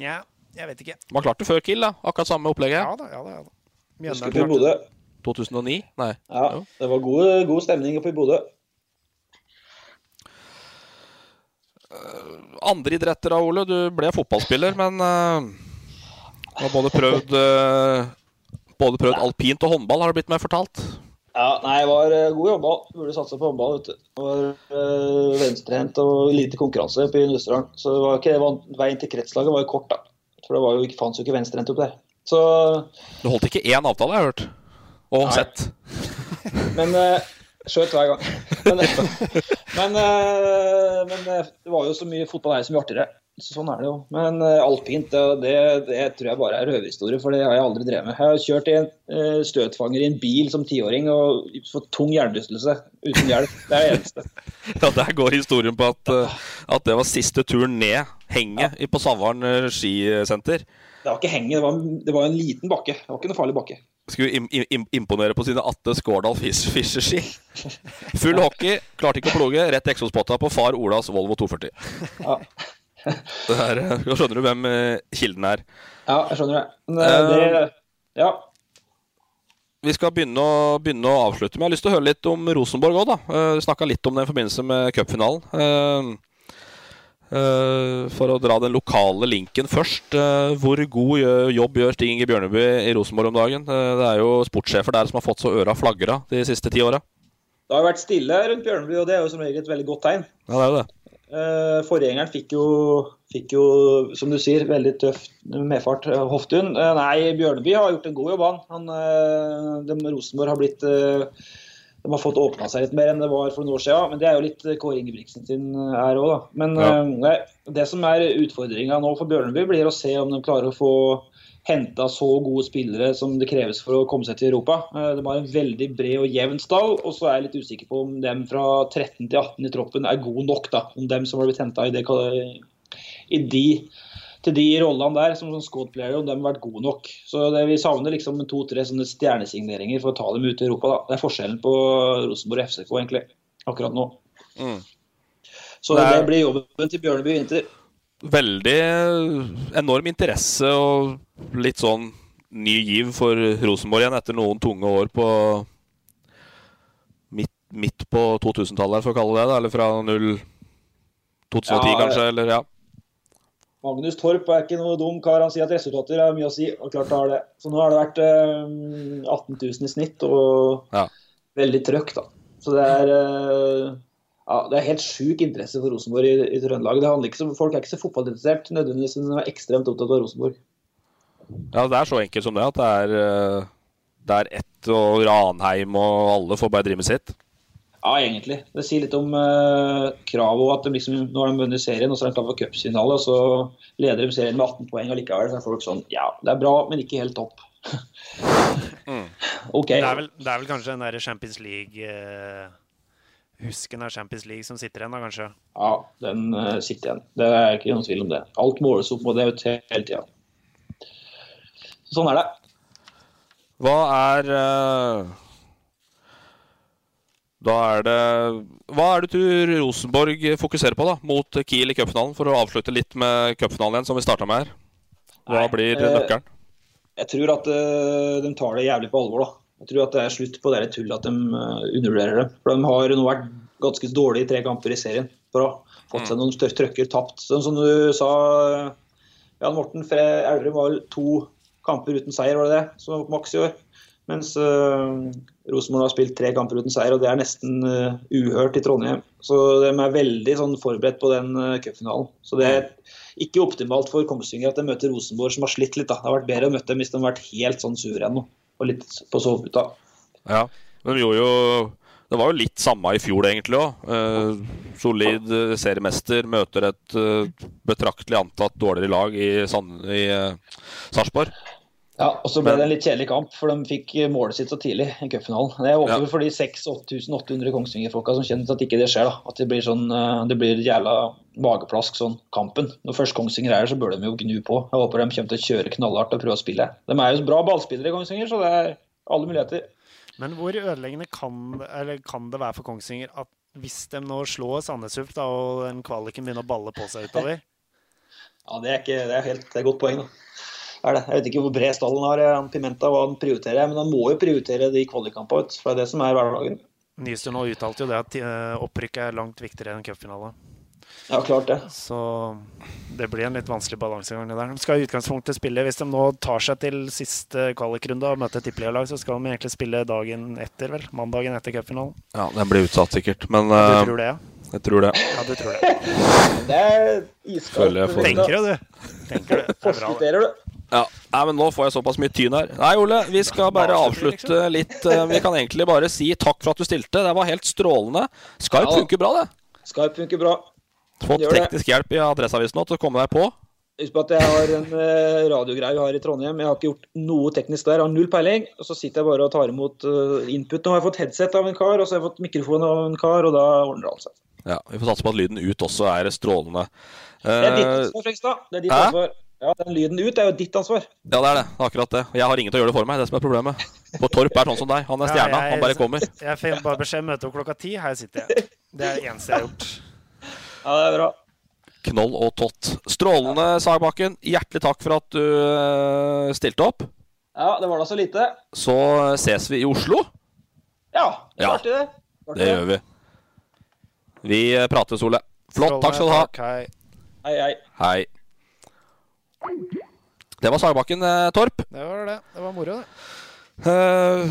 Nja, jeg vet ikke. Man klarte før Kiel, da. Akkurat samme opplegget. Ja da, ja da. Ja da. Mjøndalen Husker du klarte Bodø? det. 2009? Nei. Ja, det var god, god stemning oppe i Bodø. Andre idretter da, Ole. Du ble fotballspiller, men uh, har både prøvd uh, Både prøvd alpint og håndball, har det blitt meg fortalt. Ja, nei, jeg var uh, god håndball. Burde satse på håndball. vet du. Var uh, venstrehendt og lite konkurranse på Nusserdalen. Så det var ikke, veien til kretslaget var jo kort, da. For det var jo, ikke- fantes jo ikke venstrehendt opp der. Så, Du holdt ikke én avtale, jeg har hørt. Og sett. men uh, skjøt hver gang. Men, men, eh, men eh, det var jo så mye fotball her som mye artigere. Sånn er det jo. Men eh, alpint, det, det, tror jeg bare er røverhistorie, for det har jeg aldri drevet med. Jeg har kjørt i en støtfanger i en bil som tiåring og fått tung hjernerystelse uten hjelp. Det er det eneste. Ja, Der går historien på at, at det var siste turen ned henget ja. på Savaren skisenter. Det var ikke henge, det var, det var en liten bakke. Det var ikke noe farlig bakke. Skulle im im imponere på sine Atte Skårdal Fis- Fischer-ski. Full hockey, klarte ikke å ploge. Rett eksospotta på far Olas Volvo 240. Ja. Det er, eh, skjønner du hvem eh, kilden er. Ja, jeg skjønner det. Men eh, det Ja. Vi skal begynne å, begynne å avslutte, men jeg har lyst til å høre litt om Rosenborg òg, vi snakka litt om det i forbindelse med cupfinalen. Eh, for å dra den lokale linken først. eh, hvor god jobb gjør Stig Inge Bjørneby i Rosenborg om dagen? Eh, det er jo sportssjefer der som har fått så øra flagra de siste ti åra. Det har vært stille rundt Bjørneby, og det er jo som regel et veldig godt tegn. Ja, det er jo det. Eh, Forgjengeren fikk jo, fikk jo, som du sier, veldig tøff medfart. Hoftun. Nei, Bjørneby har gjort en god jobb, han. han de, Rosenborg har blitt De har fått åpna seg litt mer enn det var for noen år siden. Men det er jo litt eh, Kåre Ingebrigtsen sin eh, ære òg, da. Men Ja. eh, nei, det som er utfordringa nå for Bjørneby, blir å se om de klarer å få henta så gode spillere som det kreves for å komme seg til Europa. De har en veldig bred og jevn stall, og så er jeg litt usikker på om dem fra 13 til 18 i troppen er gode nok. da, Om dem som har blitt henta i, i de til de rollene der som som squad player, om de har vært gode nok. Så det, Vi savner liksom to-tre sånne stjernesigneringer for å ta dem ut i Europa. da. Det er forskjellen på Rosenborg og FCK egentlig, akkurat nå. Mm. Så Det det, blir jobben til Bjørneby i vinter. Veldig enorm interesse og litt sånn ny giv for Rosenborg igjen etter noen tunge år på midt, midt på 2000-tallet, for å kalle det det. Eller fra 0 2010, Ja, kanskje. Eller ja. Magnus Torp er ikke noe dum kar. Han sier at resultater har mye å si, og klart det har det. Så nå har det vært eh, 18 000 i snitt, og Ja. veldig trøkk, da. Så det er eh, ja, det er helt sjuk interesse for Rosenborg i, i Trøndelag. Det ikke så, folk er ikke så fotballinteressert nødvendigvis, men de er ekstremt opptatt av Rosenborg. ja, det er så enkelt som det. At det er, eh, det er ett og Ranheim og alle får bare drive med sitt. Ja, egentlig. Det sier litt om uh, kravet og at de liksom, nå har de vunnet serien, og så er de klar for cupfinale, og så leder de serien med 18 poeng allikevel. Så er folk sånn Ja, det er bra, men ikke helt topp. OK. Det, er vel, det er vel kanskje den der Champions League uh, Husken av Champions League som sitter igjen, da, kanskje? Ja, den uh, sitter igjen. Det er ikke noen tvil om det. Alt måles opp mot det hele tida. Sånn er det. Hva er eh, Da er det Hva er det du Rosenborg fokuserer på da mot Kiel i cupfinalen, for å avslutte litt med cupfinalen igjen, som vi starta med her? Hva Nei, blir eh, nøkkelen? Jeg tror at eh, de tar det jævlig på alvor. da. Jeg tror at det er slutt på det tullet at de eh, undervurderer det. For de har nå vært ganske dårlige i tre kamper i serien. For å ha fått seg noen større trøkker tapt. Sånn som du sa, Jan Morten Elverum var vel to kamper uten seier, var det det? Var maks i år. Mens uh, Rosenborg har spilt tre kamper uten seier, og det er nesten uh, uhørt i Trondheim. Så de er veldig sånn, forberedt på den uh, cupfinalen. Så det er ikke optimalt for Kongsvinger at de møter Rosenborg, som har slitt litt. da. Det har vært bedre å møte dem hvis de har vært helt sånn suverene og litt på soveputa. Ja, men vi gjorde jo Det var jo litt samme i fjor, egentlig òg. solid eh, seriemester møter et betraktelig antatt dårligere lag i, Sand- i Sarpsborg. Ja, og så ble det en litt kjedelig kamp, for de fikk målet sitt så tidlig i cupfinalen. Jeg håper Ja. for de 6800 Kongsvinger-folka som kjenner at ikke det skjer. da. At det blir sånn, eh, det blir jævla mageplask sånn kampen. Når først Kongsvinger er her, så bør de jo gnu på. Jeg håper de kommer til å kjøre knallhardt og prøve å spille. De er jo bra ballspillere, Kongsvinger, så det er alle muligheter. Men hvor ødeleggende kan, eller kan det være for Kongsvinger at hvis de nå slår Sandnes Ulf, da, og den kvaliken begynner å balle på seg utover Ja, Det er, ikke, det er helt det er et godt poeng. da. Er det. Jeg vet ikke hvor bred stallen har, eh, Pimenta, hva han prioriterer. Men han må jo prioritere de kvalikkampene, for det er det som er hverdagen. Nystuen har uttalte jo det at eh, opprykket er langt viktigere enn cupfinale. Ja, klart det. Så det blir en litt vanskelig balansegang. der. De skal i utgangspunktet spille, Hvis de nå tar seg til siste kvalikrunde og møter tippeligalag, så skal de egentlig spille dagen etter, vel? Mandagen etter cupfinalen. Ja, Den blir utsatt, sikkert. Men Du eh, tror det, ja? jeg tror det. Ja, du tror det. Det er iskaldt. Tenker du, du? Tenker du. Er. Forskutterer du. Ja, Nei, men Nå får jeg såpass mye tyn her. Nei, Ole, vi skal bare avslutte litt. eh, Vi kan egentlig bare si takk for at du stilte. Det var helt strålende. Skype Ja. funker bra, det. Skype funker bra. Fått teknisk hjelp i Adresseavisen nå til å komme deg på. Husk på at jeg har en eh, radiogreie vi har i Trondheim. Jeg har ikke gjort noe teknisk der. Jeg har null peiling. Og så sitter jeg bare og tar imot eh, input. Nå har jeg fått headset av en kar, og så har jeg fått mikrofon av en kar, og da ordner alt seg. Ja, Vi får satse på at lyden ut også er strålende. Det er ditt ansvar, Frekstad. Det er ditt ansvar. Ja, Den lyden ut er jo ditt ansvar. Ja, det er det. Det Akkurat det. Jeg har ingen til å gjøre det for meg. Det er det som er problemet. På Torp er sånn som deg. Han er Ja, stjerna. jeg- Han bare kommer. Jeg fikk bare beskjed om møte opp klokka ti. Her sitter jeg. Det er det eneste jeg har gjort. Ja, det er bra. Knoll og tott. Strålende, Sagbakken. Hjertelig takk for at du eh, stilte opp. Ja, det var da så lite. Så ses vi i Oslo. Ja, det Ja. var artig, det. Artig, Det gjør vi. Vi eh, prates, Ole. Flott. Takk skal du ha. Hei. Hei, hei. Hei. Det var Sagbakken, eh, Torp. Det var det. Det var moro, det. Uh,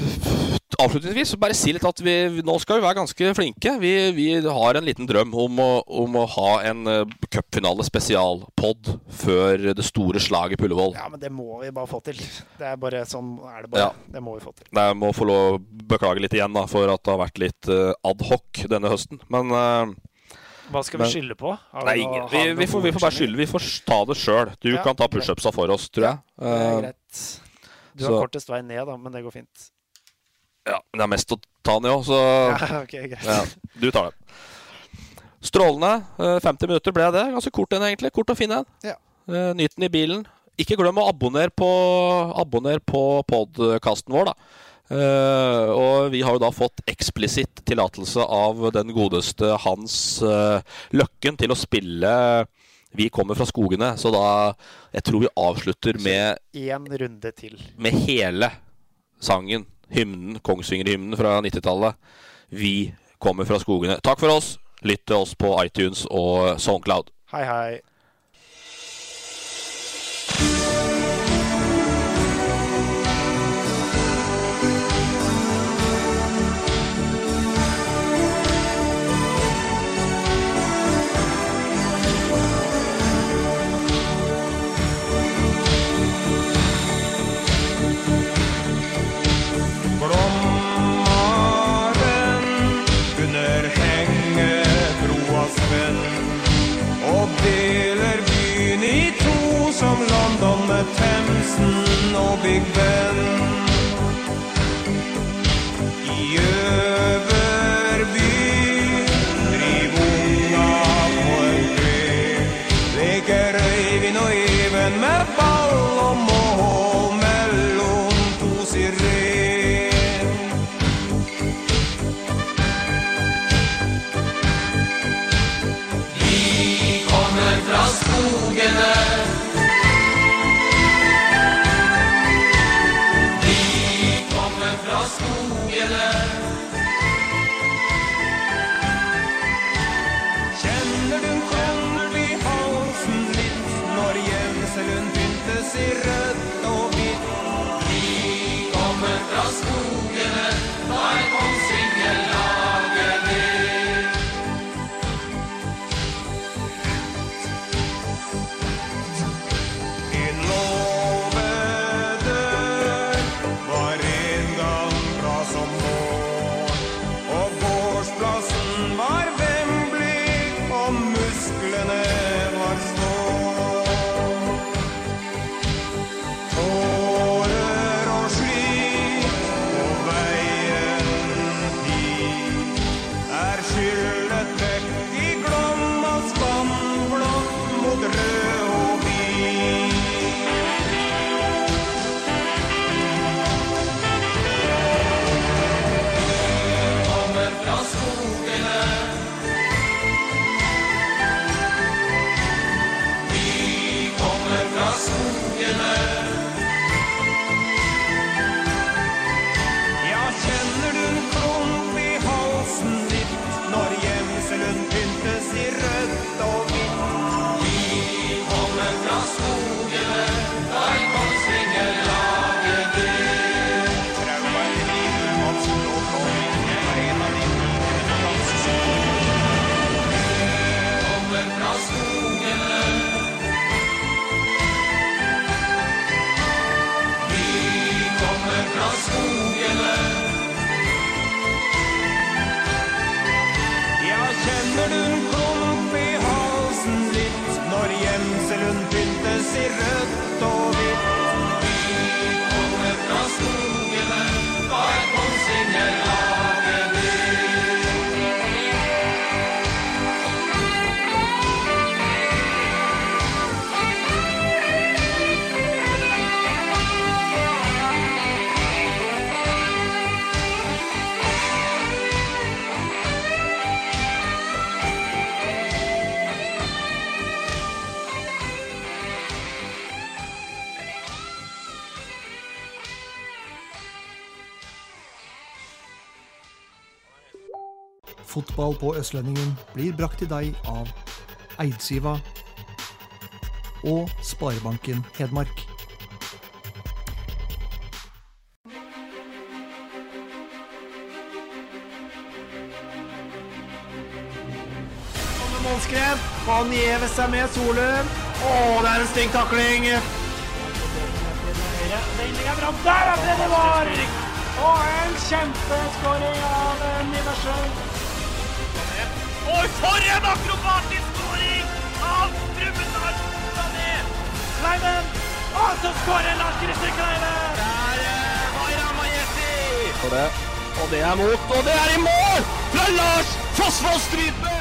avslutningsvis bare si litt at vi, vi- nå skal vi være ganske flinke. Vi, vi har en liten drøm om å, om å ha en uh, cupfinale spesialpod før det store slaget på Ullevål. Ja, men det må vi bare få til. Det er bare sånn er det bare. Ja. Det må vi få til. Jeg må få lov beklage litt igjen da, for at det har vært litt uh, ad hoc denne høsten. Men eh, Hva skal vi men- skylde på? Har Nei, vi ingen. Vi, vi får, vi får bare skylde. Vi får ta det sjøl. Du Ja, kan ta pushupsa for oss, tror jeg. Det er Eh, greit. Du har så- kortest vei ned, da, men det går fint. Ja, men det er mest å ta ned òg, så Ja, okay, greit. Ja, du tar den. Strålende. eh, 50 minutter ble det. Ganske kort en, egentlig. Kort og fin en. Ja. Eh, Nyt den i bilen. Ikke glem å abonnere på, abonner på podkasten vår, da. Eh, og vi har jo da fått eksplisitt tillatelse av den godeste Hans uh, Løkken til å spille Vi kommer fra skogene, så da Jeg tror vi avslutter med Én runde til. med hele sangen, hymnen, Kongsvinger-hymnen fra 90-tallet. Vi kommer fra skogene. Takk for oss. Lytt til oss på iTunes og Soundcloud. Hei, hei. Big Ben. Fotball på Østlendingen blir brakt til deg av Eidsiva og Sparebanken Hedmark. Kommer Målskred. Han gjever seg med Solum. Å, det er en stygg takling. Der er er Freddy Var! Og en kjempeskåring av eh, Oi, for en akrobatisk skåring av Brumunddal Sané! Kleiven! Og så skårer Lars Christer Kleiven! Der er Vaira Majesti! Og det, og er mot, og det er i mål! Fra Lars Fossvoll Strype!